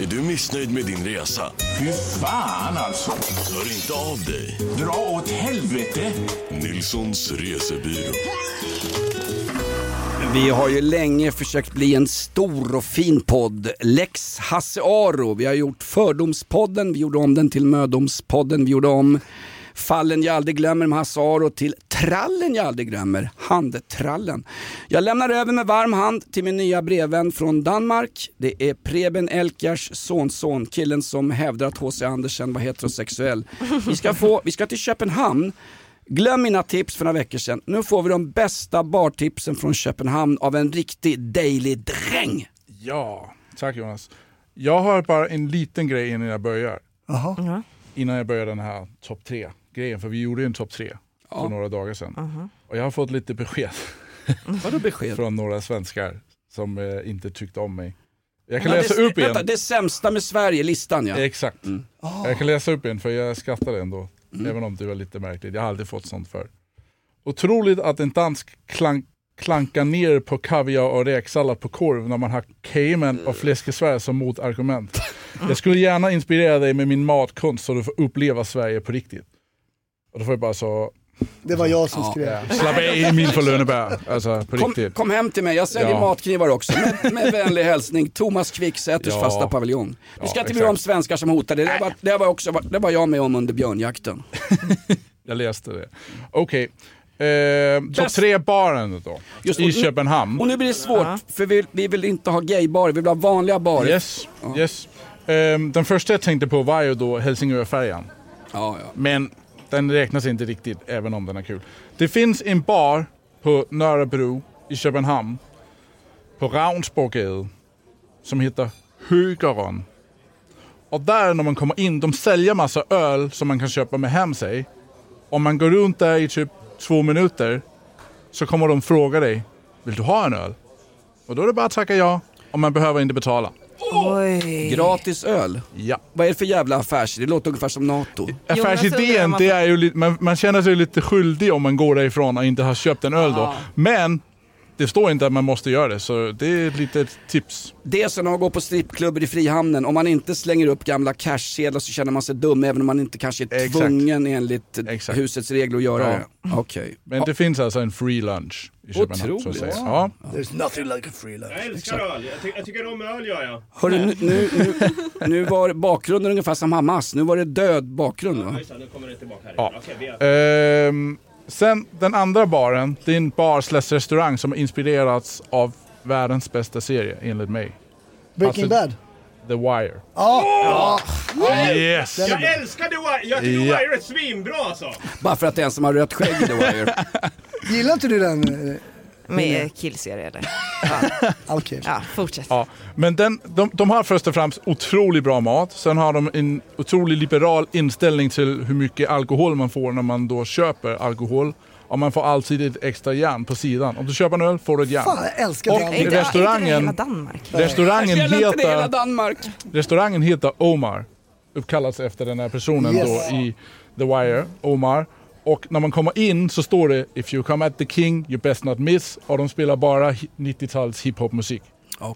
[SPEAKER 11] är du missnöjd med din resa?
[SPEAKER 14] Fy fan alltså.
[SPEAKER 11] Hör inte av dig.
[SPEAKER 14] Dra åt helvete.
[SPEAKER 11] Nilssons resebyrå.
[SPEAKER 2] Vi har ju länge försökt bli en stor och fin podd. Lex Hasse Aro. Vi har gjort Fördomspodden, vi gjorde om den till Mödomspodden, vi gjorde om Fallen jag aldrig glömmer med Hasse Aro till Trallen jag aldrig glömmer, Handtrallen. Jag lämnar över med varm hand till min nya brevvän från Danmark. Det är Preben Elkjars sonson, killen som hävdar att H.C. Andersen var heterosexuell. Vi ska, få, vi ska till Köpenhamn Glöm mina tips för några veckor sedan. Nu får vi de bästa bartipsen från Köpenhamn av en riktig daily dräng.
[SPEAKER 5] Ja, tack Jonas. Jag har bara en liten grej innan jag börjar.
[SPEAKER 4] Jaha.
[SPEAKER 5] Innan jag börjar den här topp tre grejen, för vi gjorde ju en topp tre för några dagar sedan. Och jag har fått lite besked [laughs]
[SPEAKER 2] Vadå besked?
[SPEAKER 5] från några svenskar som eh, inte tyckte om mig. Jag kan
[SPEAKER 2] Ja,
[SPEAKER 5] läsa
[SPEAKER 2] det,
[SPEAKER 5] upp igen.
[SPEAKER 2] Vänta, det sämsta med Sverige, listan ja.
[SPEAKER 5] Exakt. Jag kan läsa upp en för jag skrattade ändå. Även om det var lite märkligt. Jag har aldrig fått sånt för. Otroligt att en dansk klank, klankar ner på kaviar och räksallad på korv när man har cayman och fläskesvärd som motargument. [laughs] Jag skulle gärna inspirera dig med min matkonst så du får uppleva Sverige på riktigt. Och då får jag bara så,
[SPEAKER 4] Det var jag som
[SPEAKER 2] Ja.
[SPEAKER 4] skrev.
[SPEAKER 5] ja, slappa i min för Lönneberg. Alltså på
[SPEAKER 2] Kom,
[SPEAKER 5] riktigt.
[SPEAKER 2] kom hem till mig, jag säljer
[SPEAKER 5] Ja.
[SPEAKER 2] matknivar också. Med, med [laughs] vänlig hälsning, Thomas Quicksäters
[SPEAKER 5] Ja.
[SPEAKER 2] fasta paviljong. Vi
[SPEAKER 5] Ja,
[SPEAKER 2] ska inte bry om svenskar som hotade, det var, det var, också, det var jag med om under björnjakten. [laughs]
[SPEAKER 5] Jag läste det. Okej, Eh, Topp
[SPEAKER 2] Bäst-
[SPEAKER 5] tre baren då,
[SPEAKER 2] Just,
[SPEAKER 5] i
[SPEAKER 2] och
[SPEAKER 5] Köpenhamn.
[SPEAKER 2] Och nu blir det svårt, för vi, vi vill inte ha gaybarer, vi vill ha vanliga barer.
[SPEAKER 5] Yes, yes. Ehm, den första jag tänkte på var ju då Helsingörfärjan.
[SPEAKER 2] Ja, ja.
[SPEAKER 5] Men den räknas inte riktigt, även om den är kul. Det finns en bar på Nörrebro i Köpenhamn, på Ravnsborgade, som heter Högeren. Och där när man kommer in, de säljer massa öl som man kan köpa med hem sig. Om man går runt där i typ två minuter så kommer de fråga dig, vill du ha en öl? Och då är det bara att tacka ja, och man behöver inte betala.
[SPEAKER 3] Oj.
[SPEAKER 2] Gratis öl?
[SPEAKER 5] Ja.
[SPEAKER 2] Vad är det för jävla affärsidé? Det låter ungefär som NATO.
[SPEAKER 5] Affärsidén, det är ju lite, man, man känner sig lite skyldig om man går därifrån och inte har köpt en öl då. Men det står inte att man måste göra det, så det är ett litet tips.
[SPEAKER 2] Det är som när man går på strippklubbar i Frihamnen. Om man inte slänger upp gamla cashsedlar så känner man sig dum även om man inte kanske är
[SPEAKER 5] Exakt.
[SPEAKER 2] tvungen enligt husets regler att göra
[SPEAKER 5] Ja.
[SPEAKER 2] det. Okej.
[SPEAKER 5] Men det finns alltså en free lunch i Köpenhamn. Så att
[SPEAKER 2] Otroligt.
[SPEAKER 5] säga. Ja.
[SPEAKER 4] There's nothing like a free lunch.
[SPEAKER 15] Jag älskar öl. Jag, ty- jag tycker om öl gör jag.
[SPEAKER 2] Hörru, nu, nu, nu, [laughs] nu var bakgrunden ungefär som Hamas. Nu var det död bakgrund va?
[SPEAKER 15] Just det, nu kommer det tillbaka här.
[SPEAKER 5] Ja.
[SPEAKER 15] Okej, vi är...
[SPEAKER 5] sen den andra baren, det är en bar slash restaurang som har inspirerats av världens bästa serie enligt mig.
[SPEAKER 4] Breaking
[SPEAKER 5] Alltså,
[SPEAKER 4] Bad.
[SPEAKER 5] The Wire.
[SPEAKER 4] Ja! ja.
[SPEAKER 5] Yes!
[SPEAKER 15] Jag älskar The Wire. Jag tycker
[SPEAKER 5] Ja.
[SPEAKER 15] The Wire är svinbra alltså.
[SPEAKER 2] Bara för att det är en som har rött skägg i The Wire.
[SPEAKER 4] Gillar inte du den?
[SPEAKER 3] Med killserie eller?
[SPEAKER 4] Okej.
[SPEAKER 3] Ja, fortsätt.
[SPEAKER 5] Ja, men den, de, de har först och främst otroligt bra mat. Sen har de en otroligt liberal inställning till hur mycket alkohol man får när man då köper alkohol. Och man får alltid ett extra järn på sidan. Om du köper en öl får du ett järn.
[SPEAKER 4] Fan, jag älskar
[SPEAKER 5] Och
[SPEAKER 4] den.
[SPEAKER 3] Inte- inte
[SPEAKER 5] restaurangen,
[SPEAKER 3] hela Danmark.
[SPEAKER 5] restaurangen,
[SPEAKER 2] inte det hela
[SPEAKER 5] heter,
[SPEAKER 2] Danmark.
[SPEAKER 5] restaurangen heter Omar. Uppkallats efter den här personen
[SPEAKER 4] Yes.
[SPEAKER 5] då i The Wire, Omar. Och när man kommer in så står det If you come at the king you best not miss. Och de spelar bara hi- 90-tals hiphopmusik.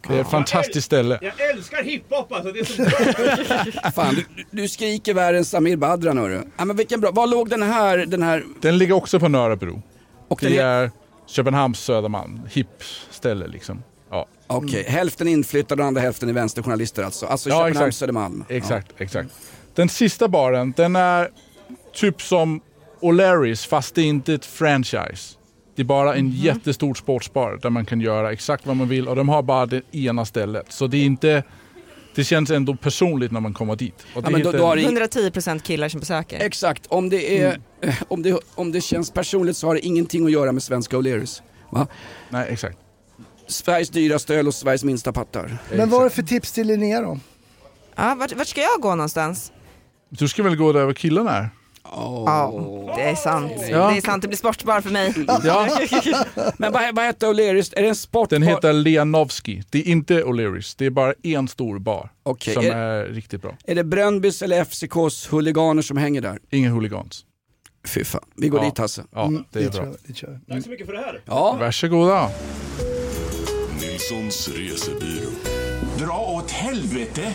[SPEAKER 5] Det är ett fantastiskt ställe.
[SPEAKER 15] Jag älskar hiphop alltså. Det är så bra. [laughs]
[SPEAKER 2] Fan, du, du skriker värre än Samir Badran hörru. Ja, men vilken bra. Var låg den här, den här...
[SPEAKER 5] Den ligger också på Nörrebro.
[SPEAKER 2] Och
[SPEAKER 5] det
[SPEAKER 2] den är-
[SPEAKER 5] är Köpenhamns Södermalm. Hipp ställe liksom. Ja.
[SPEAKER 2] Okej, hälften inflyttade och andra hälften är vänsterjournalister alltså. Alltså
[SPEAKER 5] Ja,
[SPEAKER 2] Köpenhamn,
[SPEAKER 5] exakt.
[SPEAKER 2] Södermalm.
[SPEAKER 5] Exakt, exakt. Den sista baren, den är typ som O'Larrys fast det är inte ett franchise. Det är bara en jättestor sportsbar där man kan göra exakt vad man vill och de har bara det ena stället. Så det är inte... Det känns ändå personligt när man kommer dit. Och det
[SPEAKER 2] Ja, men då- då har det-
[SPEAKER 3] 110% killar som besöker.
[SPEAKER 2] Exakt, om det, är, eh, om, det, om det känns personligt så har det ingenting att göra med svenska O'Learys.
[SPEAKER 5] Nej, exakt.
[SPEAKER 2] Sveriges dyraste öl och Sveriges minsta pattar.
[SPEAKER 4] Men vad är det för tips till Linnea då?
[SPEAKER 3] Ja, vart, vart ska jag gå någonstans?
[SPEAKER 5] Du ska väl gå där var killarna är?
[SPEAKER 3] Ja, det är sant.
[SPEAKER 5] Ja.
[SPEAKER 3] Det är sant, det blir sportbar för mig. [laughs]
[SPEAKER 5] Ja.
[SPEAKER 2] Men vad, vad heter O'Learys? Är det en sportbar?
[SPEAKER 5] Den heter Leanovski. Det är inte O'Learys. Det är bara en stor bar
[SPEAKER 2] Okej,
[SPEAKER 5] som
[SPEAKER 2] är-
[SPEAKER 5] är riktigt bra.
[SPEAKER 2] Är det Bröndbys eller FCKs huliganer som hänger där?
[SPEAKER 5] Inga hooligans.
[SPEAKER 2] Fy fan, vi går
[SPEAKER 5] Ja.
[SPEAKER 2] dit Hasse.
[SPEAKER 5] Ja, det är
[SPEAKER 4] Det
[SPEAKER 5] bra.
[SPEAKER 4] tror jag, det tror jag.
[SPEAKER 15] Tack så mycket för det här.
[SPEAKER 2] Ja.
[SPEAKER 5] Varsågoda.
[SPEAKER 14] Nilssons resebyrå. Dra åt helvete!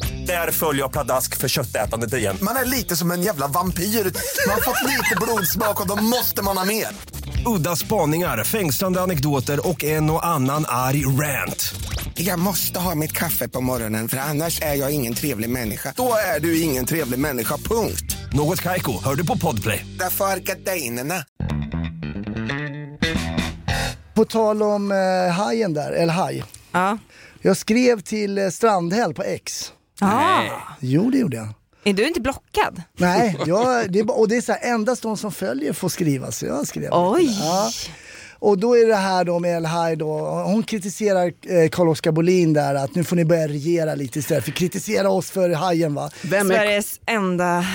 [SPEAKER 11] Där följer jag pladask för köttätandet igen.
[SPEAKER 12] Man är lite som en jävla vampyr. Man har fått lite blodsmak och då måste man ha mer.
[SPEAKER 11] Udda spaningar, fängslande anekdoter och en och annan arg rant.
[SPEAKER 16] Jag måste ha mitt kaffe på morgonen för annars är jag ingen trevlig människa.
[SPEAKER 12] Då är du ingen trevlig människa, punkt.
[SPEAKER 11] Något Kaiko, hör du på Podplay.
[SPEAKER 16] Därför är gardinerna.
[SPEAKER 4] På tal om eh, hajen där, eller haj.
[SPEAKER 3] Ja.
[SPEAKER 4] Jag skrev till eh, Strandhäll på X.
[SPEAKER 3] Ah.
[SPEAKER 4] Jo, det gjorde jag.
[SPEAKER 3] Är du inte blockad?
[SPEAKER 4] Nej, jag, det är, [laughs] och det är så här, endast de som följer får skriva, så jag skrev.
[SPEAKER 3] Oj.
[SPEAKER 4] Ja. Och då är det här då med El Haj då, hon kritiserar eh, Carl-Oskar Bolin där att nu får ni börja regera lite istället för kritisera oss för hajen va.
[SPEAKER 2] Vem är,
[SPEAKER 3] Sveriges enda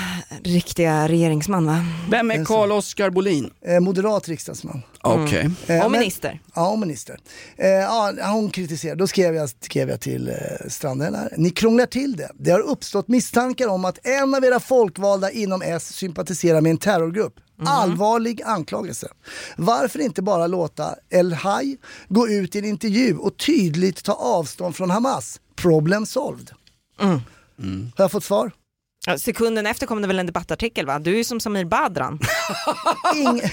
[SPEAKER 3] riktiga regeringsman va?
[SPEAKER 2] vem är Carl-Oskar Bolin?
[SPEAKER 4] Eh, moderat riksdagsman.
[SPEAKER 2] Okej.
[SPEAKER 4] Eh,
[SPEAKER 3] Och
[SPEAKER 4] men-
[SPEAKER 3] minister.
[SPEAKER 4] Ja, och minister. Eh, ja, hon kritiserar. Då skrev jag, skrev jag till eh, Strandhäll här. Ni krånglar till det. Det har uppstått misstankar om att en av era folkvalda inom S sympatiserar med en terrorgrupp. Allvarlig anklagelse. Varför inte bara låta El Haj gå ut i en intervju och tydligt ta avstånd från Hamas? Problem solved.
[SPEAKER 3] Mm.
[SPEAKER 4] Har jag fått svar?
[SPEAKER 3] Ja, sekunden efter kom det väl en debattartikel va? Du är ju som Samir Badran. [laughs]
[SPEAKER 4] Ing-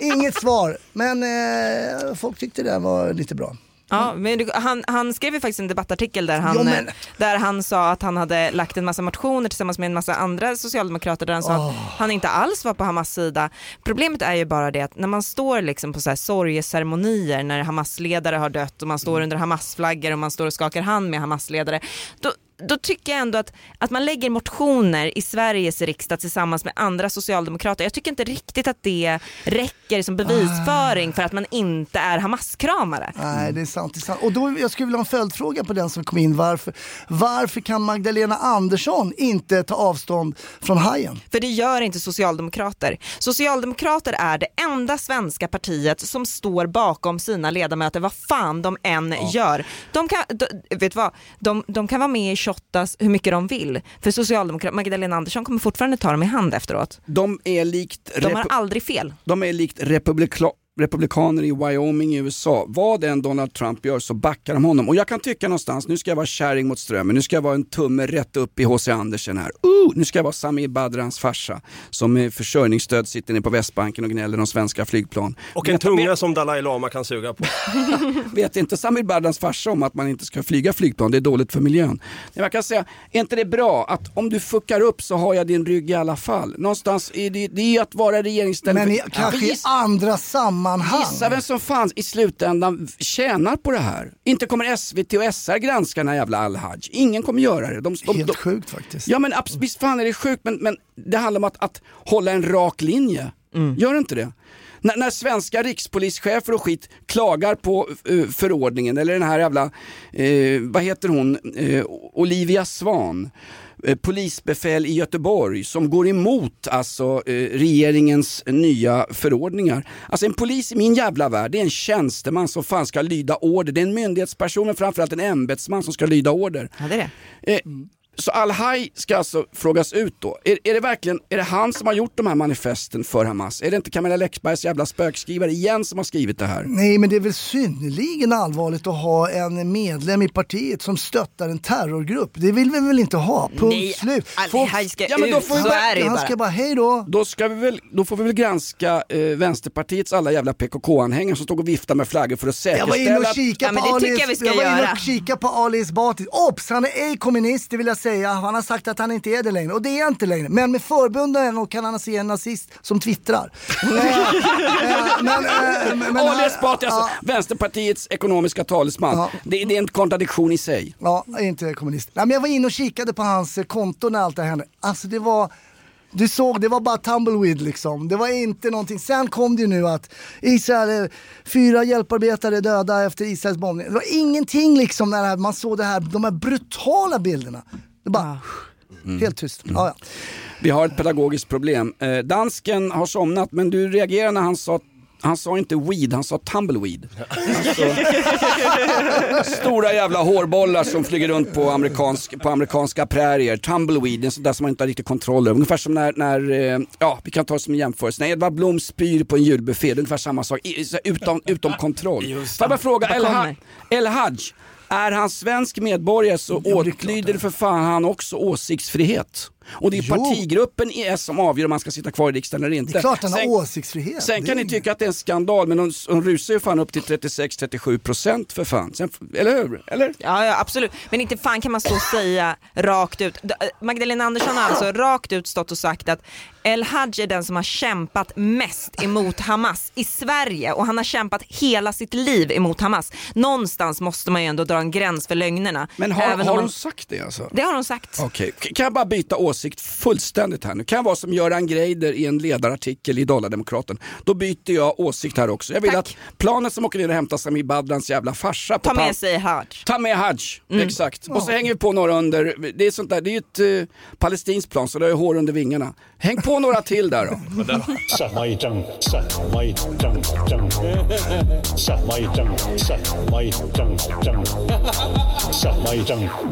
[SPEAKER 4] [laughs] Inget svar, men eh, folk tyckte det var lite bra.
[SPEAKER 3] Ja, men du- han, han skrev ju faktiskt en debattartikel där han,
[SPEAKER 4] Ja, men-
[SPEAKER 3] där han sa att han hade lagt en massa motioner tillsammans med en massa andra socialdemokrater där han sa att han inte alls var på Hamas sida. Problemet är ju bara det att när man står liksom på så här sorgeceremonier när Hamas-ledare har dött och man står under Hamas-flaggor och man står och skakar hand med Hamas-ledare, då då tycker jag ändå att, att man lägger motioner i Sveriges riksdag tillsammans med andra socialdemokrater. Jag tycker inte riktigt att det räcker som bevisföring för att man inte är Hamas-kramare.
[SPEAKER 4] Nej, det är sant. Det är sant. Och då, jag skulle vilja ha en följdfråga på den som kom in. Varför, varför kan Magdalena Andersson inte ta avstånd från hajen?
[SPEAKER 3] För det gör inte socialdemokrater. Socialdemokrater är det enda svenska partiet som står bakom sina ledamöter vad fan de än gör. De kan, de, vet vad? De, de kan vara med i Shottaz hur mycket de vill. För Socialdemokraterna, Magdalena Andersson kommer fortfarande ta dem i hand efteråt.
[SPEAKER 2] De är likt...
[SPEAKER 3] De har aldrig fel.
[SPEAKER 2] De är likt republika- republikaner i Wyoming i USA. Vad än Donald Trump gör så backar de honom. Och jag kan tycka någonstans, nu ska jag vara kärring mot strömmen, nu ska jag vara en tumme rätt upp i H.C. Andersen här. Uh, nu ska jag vara Samir Badrans farsa som med försörjningsstöd sitter nere på Västbanken och gnäller om svenska flygplan.
[SPEAKER 7] Och en tunga som Dalai Lama kan suga på. [laughs]
[SPEAKER 2] Vet inte Samir Badrans farsa om att man inte ska flyga flygplan, det är dåligt för miljön. Men jag kan säga, är inte det bra att om du fuckar upp så har jag din rygg i alla fall? Någonstans är det, det är ju att vara regeringsställning.
[SPEAKER 4] Men i, kanske i andra sammanhang.
[SPEAKER 2] Gissa vem som fanns i slutändan tjänar på det här. Inte kommer SVT och SR granska den här jävla Al-Haj. Ingen kommer göra det. De, de,
[SPEAKER 4] Helt
[SPEAKER 2] de,
[SPEAKER 4] sjukt faktiskt.
[SPEAKER 2] Ja men visst fan är det sjukt men, men det handlar om att, att hålla en rak linje. Gör det inte det? När, när svenska rikspolischefer och skit klagar på eh, förordningen eller den här jävla, eh, vad heter hon, eh, Olivia Svan, polisbefäl i Göteborg som går emot alltså eh, regeringens nya förordningar. Alltså en polis i min jävla värld, det är en tjänsteman som fan ska lyda order. Det är en myndighetsperson men framförallt en ämbetsman som ska lyda order.
[SPEAKER 3] Ja, det är det.
[SPEAKER 2] Eh, så Al-Haj ska alltså frågas ut då. Är, är det verkligen är det han som har gjort de här manifesten för Hamas? Är det inte Camilla Läckbergs jävla spökskrivare igen som har skrivit det här?
[SPEAKER 4] Nej, men det är väl synnerligen allvarligt att ha en medlem i partiet som stöttar en terrorgrupp. Det vill vi väl inte ha? Punkt
[SPEAKER 3] Nej,
[SPEAKER 4] slut.
[SPEAKER 3] Al-Haj ska
[SPEAKER 2] Ja, men då
[SPEAKER 3] ut,
[SPEAKER 2] får vi
[SPEAKER 3] så
[SPEAKER 2] bara-
[SPEAKER 3] är det ju
[SPEAKER 4] Han
[SPEAKER 3] bara.
[SPEAKER 4] ska bara, hej då.
[SPEAKER 2] Då, ska vi väl, då får vi väl granska eh, Vänsterpartiets alla jävla PKK-anhängare som stod och viftade med flaggor för att
[SPEAKER 4] Jag var inne
[SPEAKER 2] säkerställa
[SPEAKER 4] och kikade
[SPEAKER 3] Ja,
[SPEAKER 4] på Ali
[SPEAKER 3] jag
[SPEAKER 4] jag var inne och kikade på Ali Esbati. Obs! Han är ej kommunist, det vill jag säga. Han har sagt att han inte är det längre. Och det är han inte längre. Men med förbundan och kan han se en nazist som twittrar. [laughs] Eh, eh, men, eh,
[SPEAKER 2] Ali
[SPEAKER 4] här-
[SPEAKER 2] Esbati, alltså. Vänsterpartiets ekonomiska talesman.
[SPEAKER 4] Ja.
[SPEAKER 2] Det, det är en kontradiktion i sig.
[SPEAKER 4] Ja, inte kommunist. Nej, men jag var inne och kikade på hans eh, konto när allt det hände. Alltså det var, du såg, det var bara tumbleweed liksom. Det var inte någonting. Sen kom det ju nu att Israel, eh, fyra hjälparbetare döda efter Israels bombning. Det var ingenting liksom när man såg det här, de här brutala bilderna. Det bara, helt tyst. Ja, ja.
[SPEAKER 2] Vi har ett pedagogiskt problem. Eh, dansken har somnat men du reagerar när han sa han sa inte weed, han sa tumbleweed. Alltså, stora jävla hårbollar som flyger runt på, amerikansk, på amerikanska prärier. Tumbleweed, en sån där som man inte har riktigt kontroll över. Ungefär som när, när eh, ja vi kan ta det som en jämförelse, när Edvard Blom spyr på en julbuffé, det är ungefär samma sak, I, utom, utom kontroll. Får jag bara fråga, El? El Haj, är han svensk medborgare så åtlyder för fan han också åsiktsfrihet. Och det är
[SPEAKER 4] Jo.
[SPEAKER 2] partigruppen i S som avgör om man ska sitta kvar i riksdagen eller inte.
[SPEAKER 4] Det är klart han har
[SPEAKER 2] Sen-
[SPEAKER 4] åsiktsfrihet.
[SPEAKER 2] Sen
[SPEAKER 4] Det
[SPEAKER 2] kan
[SPEAKER 4] är
[SPEAKER 2] ni tycka att det är en skandal men de, de rusar ju fan upp till 36-37 procent för fan. Sen, eller hur? Eller?
[SPEAKER 3] Ja, ja, absolut. Men inte fan kan man stå och säga rakt ut. Magdalena Andersson har alltså rakt ut stått och sagt att El Haj är den som har kämpat mest emot Hamas i Sverige och han har kämpat hela sitt liv emot Hamas. Någonstans måste man ju ändå dra en gräns för lögnerna.
[SPEAKER 2] Men har,
[SPEAKER 3] Även
[SPEAKER 2] har
[SPEAKER 3] man...
[SPEAKER 2] sagt det alltså?
[SPEAKER 3] Det har de sagt.
[SPEAKER 2] Okej, K- kan jag bara byta åsikt fullständigt här nu? Kan jag vara som Göran Greider i en ledarartikel i Dala-Demokraten? Då byter jag åsikt här också. Jag vill att planet som åker ner och hämtar Samir Badrans jävla farsa på
[SPEAKER 3] Ta med sig Haj.
[SPEAKER 2] Ta med Haj,
[SPEAKER 3] Mm.
[SPEAKER 2] exakt. Och så hänger vi på några under, det är sånt där, det är ju ett eh, palestinskt plan så det har ju hår under vingarna. Häng på några till där då. [laughs]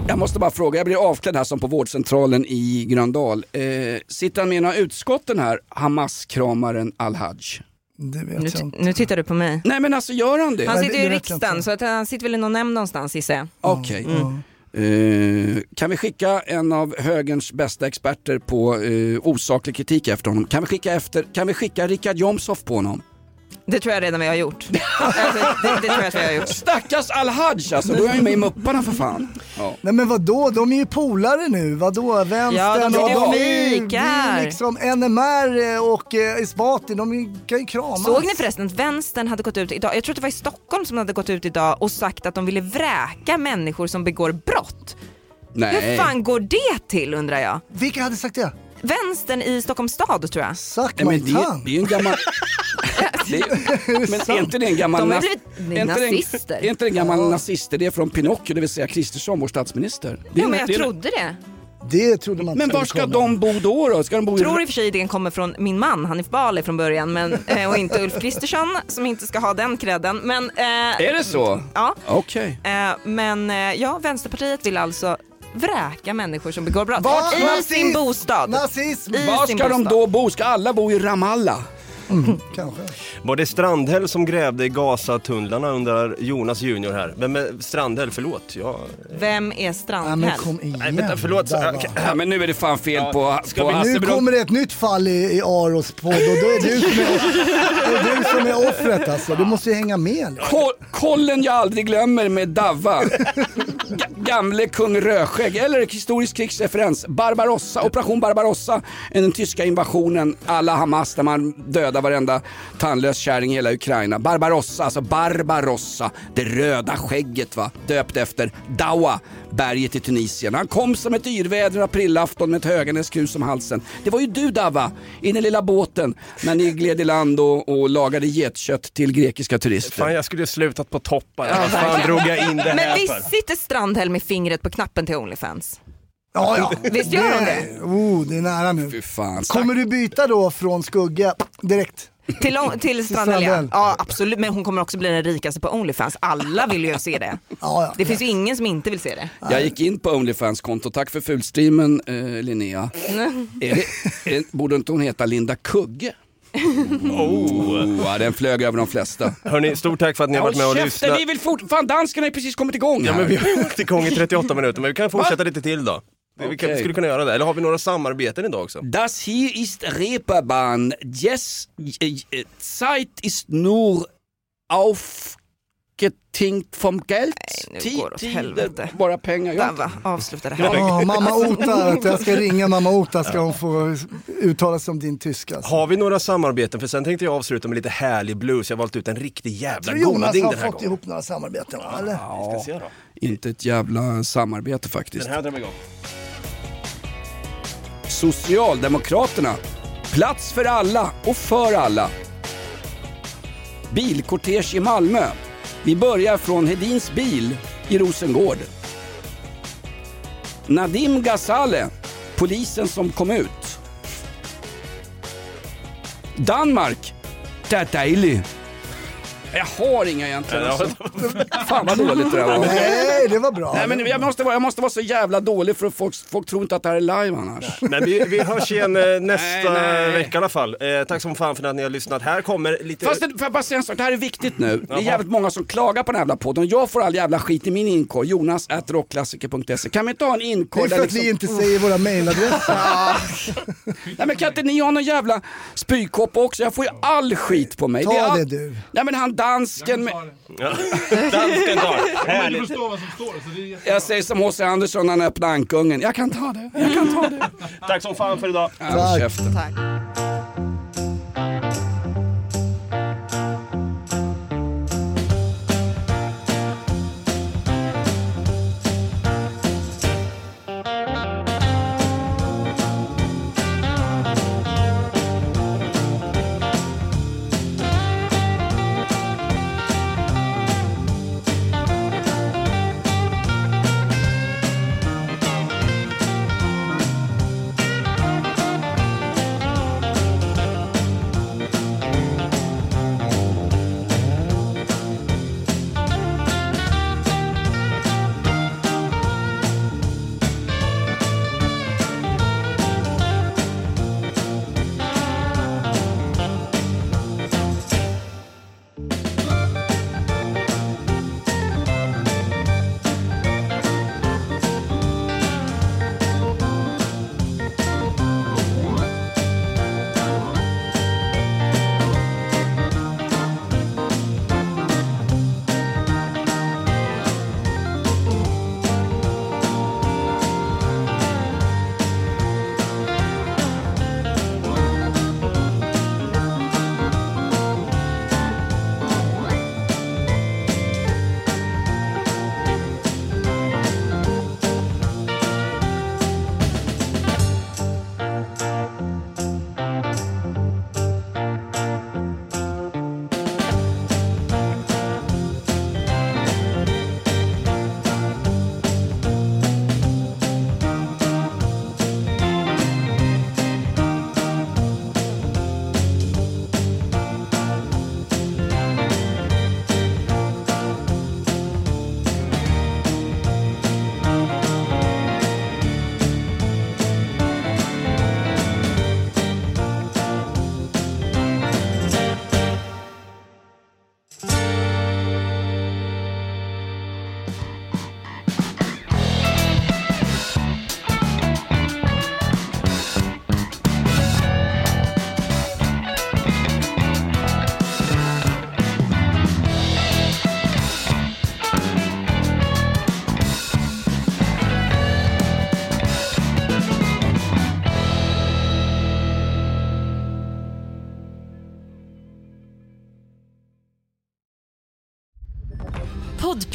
[SPEAKER 2] Jag måste bara fråga, jag blir avklädd här som på vårdcentralen i Gröndal. Eh, sitter han med i några utskott den här Hamas-kramaren Al-Haj?
[SPEAKER 4] Det vet
[SPEAKER 3] Nu,
[SPEAKER 4] jag inte.
[SPEAKER 3] nu tittar du på mig.
[SPEAKER 2] Nej men alltså gör han det?
[SPEAKER 3] Han sitter ju i riksdagen så att han sitter väl i någon nämnd någonstans gissar jag.
[SPEAKER 2] Okej. Eh, kan vi skicka en av högerns bästa experter på eh, osaklig kritik efter honom? Kan vi skicka, efter, kan vi skicka Richard Jomshof på honom?
[SPEAKER 3] Det tror jag redan vi har gjort. [laughs] alltså, det, det tror jag att vi har gjort.
[SPEAKER 2] Stackars Al-Haj alltså, då är jag ju med i Mupparna för fan. Ja.
[SPEAKER 4] Nej men vadå, de är ju polare nu. Vadå, vänstern
[SPEAKER 3] Ja, de
[SPEAKER 4] och de är liksom NMR och eh, Esbati, de kan ju kramas.
[SPEAKER 3] Såg ni förresten att vänstern hade gått ut idag, jag tror att det var i Stockholm som hade gått ut idag och sagt att de ville vräka människor som begår brott. Hur fan går det till undrar jag?
[SPEAKER 4] Vilka hade sagt det?
[SPEAKER 3] Vänstern i Stockholms stad tror jag.
[SPEAKER 4] Suck
[SPEAKER 2] Nej, men det, det är ju en gammal... [laughs] det är, men är inte det en gammal...
[SPEAKER 3] De har blivit
[SPEAKER 2] är inte det en-
[SPEAKER 3] nazister.
[SPEAKER 2] Är inte det en gammal nazister? Det är från Pinocchio, det vill säga Kristersson, vår statsminister. Det är,
[SPEAKER 3] Ja, men jag
[SPEAKER 2] det
[SPEAKER 3] trodde det.
[SPEAKER 4] Det trodde man
[SPEAKER 2] Men var ska de bo då? då? Ska de bo i...
[SPEAKER 3] tror i och för sig idén kommer från min man Hanif Bali från början men, eh, och inte Ulf Kristersson som inte ska ha den credden. Men, eh,
[SPEAKER 2] Är det så?
[SPEAKER 3] Ja.
[SPEAKER 2] Okej.
[SPEAKER 3] Eh, men eh, ja, Vänsterpartiet vill alltså vräka människor som begår brott
[SPEAKER 2] Vad?
[SPEAKER 3] i
[SPEAKER 2] Nazism!
[SPEAKER 3] sin bostad.
[SPEAKER 4] Nazism!
[SPEAKER 3] I
[SPEAKER 2] Var ska de
[SPEAKER 3] bostad.
[SPEAKER 2] då bo? Ska alla bo i Ramallah?
[SPEAKER 4] Kanske.
[SPEAKER 7] Var det Strandhäll som grävde i Gazatunnlarna under Jonas Junior här? Vem är Strandhäll? Förlåt. Jag...
[SPEAKER 3] Vem är Strandhäll?
[SPEAKER 4] men kom igen.
[SPEAKER 7] Nej, vänta, förlåt.
[SPEAKER 4] Där.
[SPEAKER 2] Ja, men nu är det fan fel på,
[SPEAKER 7] ska
[SPEAKER 2] på
[SPEAKER 7] vi-
[SPEAKER 4] Nu kommer det ett nytt fall i, i Aros podd och då är du som är, är, du som är offret alltså. Du måste ju hänga med.
[SPEAKER 2] Ko- Kollen jag aldrig glömmer med Davva. Ga- Gamle kung Rödskägg, eller historisk krigsreferens. Barbarossa, operation Barbarossa. Den tyska invasionen, alla Hamas där man dödar varenda tandlös kärring i hela Ukraina. Barbarossa, alltså Barbarossa. Det röda skägget va, döpt efter Dawa, berget i Tunisien. Han kom som ett yrväder aprilafton med ett Höganäskrus om halsen. Det var ju du Davva, i den lilla båten när ni gled i land och, och lagade getkött till grekiska turister.
[SPEAKER 7] Fan, jag skulle ju slutat på toppen. Vad fan drog jag in det
[SPEAKER 3] Men
[SPEAKER 7] här
[SPEAKER 3] visst
[SPEAKER 7] för?
[SPEAKER 3] sitter Strandhäll med fingret på knappen till Onlyfans?
[SPEAKER 4] Ja, ja. [laughs]
[SPEAKER 3] Visst gör hon det?
[SPEAKER 4] Oh, det är nära nu.
[SPEAKER 2] Fy fan.
[SPEAKER 4] Kommer du byta då från skugga direkt?
[SPEAKER 3] Till, on- till Strandhäll ja. Ja absolut, men hon kommer också bli den rikaste på Onlyfans. Alla vill ju se det. [laughs]
[SPEAKER 4] Ja, ja.
[SPEAKER 3] Det finns ju ingen som inte vill se det.
[SPEAKER 2] Jag gick in på Onlyfans-konto, tack för fulstreamen eh, Linnea. [laughs] Är det, är, borde inte hon heta Linda Kugge? Oh. Ja, den flög över de flesta.
[SPEAKER 7] Hörni, stort tack för att ni har varit med och lyssnat.
[SPEAKER 2] vi vill fort... Fan danskarna ju precis kommit igång
[SPEAKER 7] Ja
[SPEAKER 2] här.
[SPEAKER 7] men vi har varit igång i 38 minuter, men vi kan fortsätta lite till då. Vi kan,
[SPEAKER 2] Okej.
[SPEAKER 7] skulle kunna göra det. Eller har vi några samarbeten idag också?
[SPEAKER 2] Das hier ist Reeperbahn. Yes, äh, äh, Zeit ist nur aufgetinkt vom Geld.
[SPEAKER 3] nu
[SPEAKER 2] Tid-
[SPEAKER 3] går det åt helvete.
[SPEAKER 2] bara pengar. Jag-
[SPEAKER 3] Dava, avsluta det här.
[SPEAKER 4] Ja, mamma [laughs] Ota, jag ska ringa mamma Ota ska hon få uttala sig om din tyska. Alltså.
[SPEAKER 7] Har vi några samarbeten? För sen tänkte jag avsluta med lite härlig blues. Jag har valt ut en riktig jävla
[SPEAKER 4] Jonas
[SPEAKER 7] goding
[SPEAKER 4] har
[SPEAKER 7] den här
[SPEAKER 4] fått
[SPEAKER 7] gången.
[SPEAKER 4] ihop några samarbeten va? Eller?
[SPEAKER 7] Vi ska se då.
[SPEAKER 2] Inte ett jävla samarbete faktiskt.
[SPEAKER 7] Den här drar vi igång.
[SPEAKER 2] Socialdemokraterna. Plats för alla och för alla. Bilkortege i Malmö. Vi börjar från Hedins bil i Rosengård. Nadim Ghazale, polisen som kom ut. Danmark. Det. Jag har inga egentligen.
[SPEAKER 7] Ja,
[SPEAKER 2] Alltså. Fan vad dåligt det där var.
[SPEAKER 4] Nej, det var bra.
[SPEAKER 2] Nej, men jag, måste vara, jag måste vara så jävla dålig för att folk, folk tror inte att det här är live annars.
[SPEAKER 7] Men vi, vi hörs igen eh, nästa
[SPEAKER 2] Nej, nej.
[SPEAKER 7] vecka i alla fall. Eh, tack som fan för att ni har lyssnat. Här kommer lite...
[SPEAKER 2] Fast det, får jag bara säga en sak, det här är viktigt nu. Det är jävligt många som klagar på den här jävla podden. Jag får all jävla skit i min inkorg, jonas at rockklassiker.se. Kan vi inte ha en
[SPEAKER 4] Det
[SPEAKER 2] inkorg
[SPEAKER 4] är för
[SPEAKER 2] där
[SPEAKER 4] att vi
[SPEAKER 2] liksom...
[SPEAKER 4] inte säger våra mailadresser. [laughs]
[SPEAKER 2] Nej men kan inte ni ha någon jävla spykkopp också? Jag får ju all skit på mig.
[SPEAKER 4] Ta
[SPEAKER 2] är all...
[SPEAKER 4] det du.
[SPEAKER 2] Nej men han dansken med... [laughs]
[SPEAKER 7] Dansken tar.
[SPEAKER 5] Du
[SPEAKER 7] Härligt.
[SPEAKER 5] förstår vad som står. Så det är
[SPEAKER 2] Jag säger som H.C. Andersson när han öppnar ankungen. Jag kan ta det, jag kan ta det.
[SPEAKER 7] Tack som fan för idag.
[SPEAKER 2] Ja, håll käften.
[SPEAKER 3] Tack.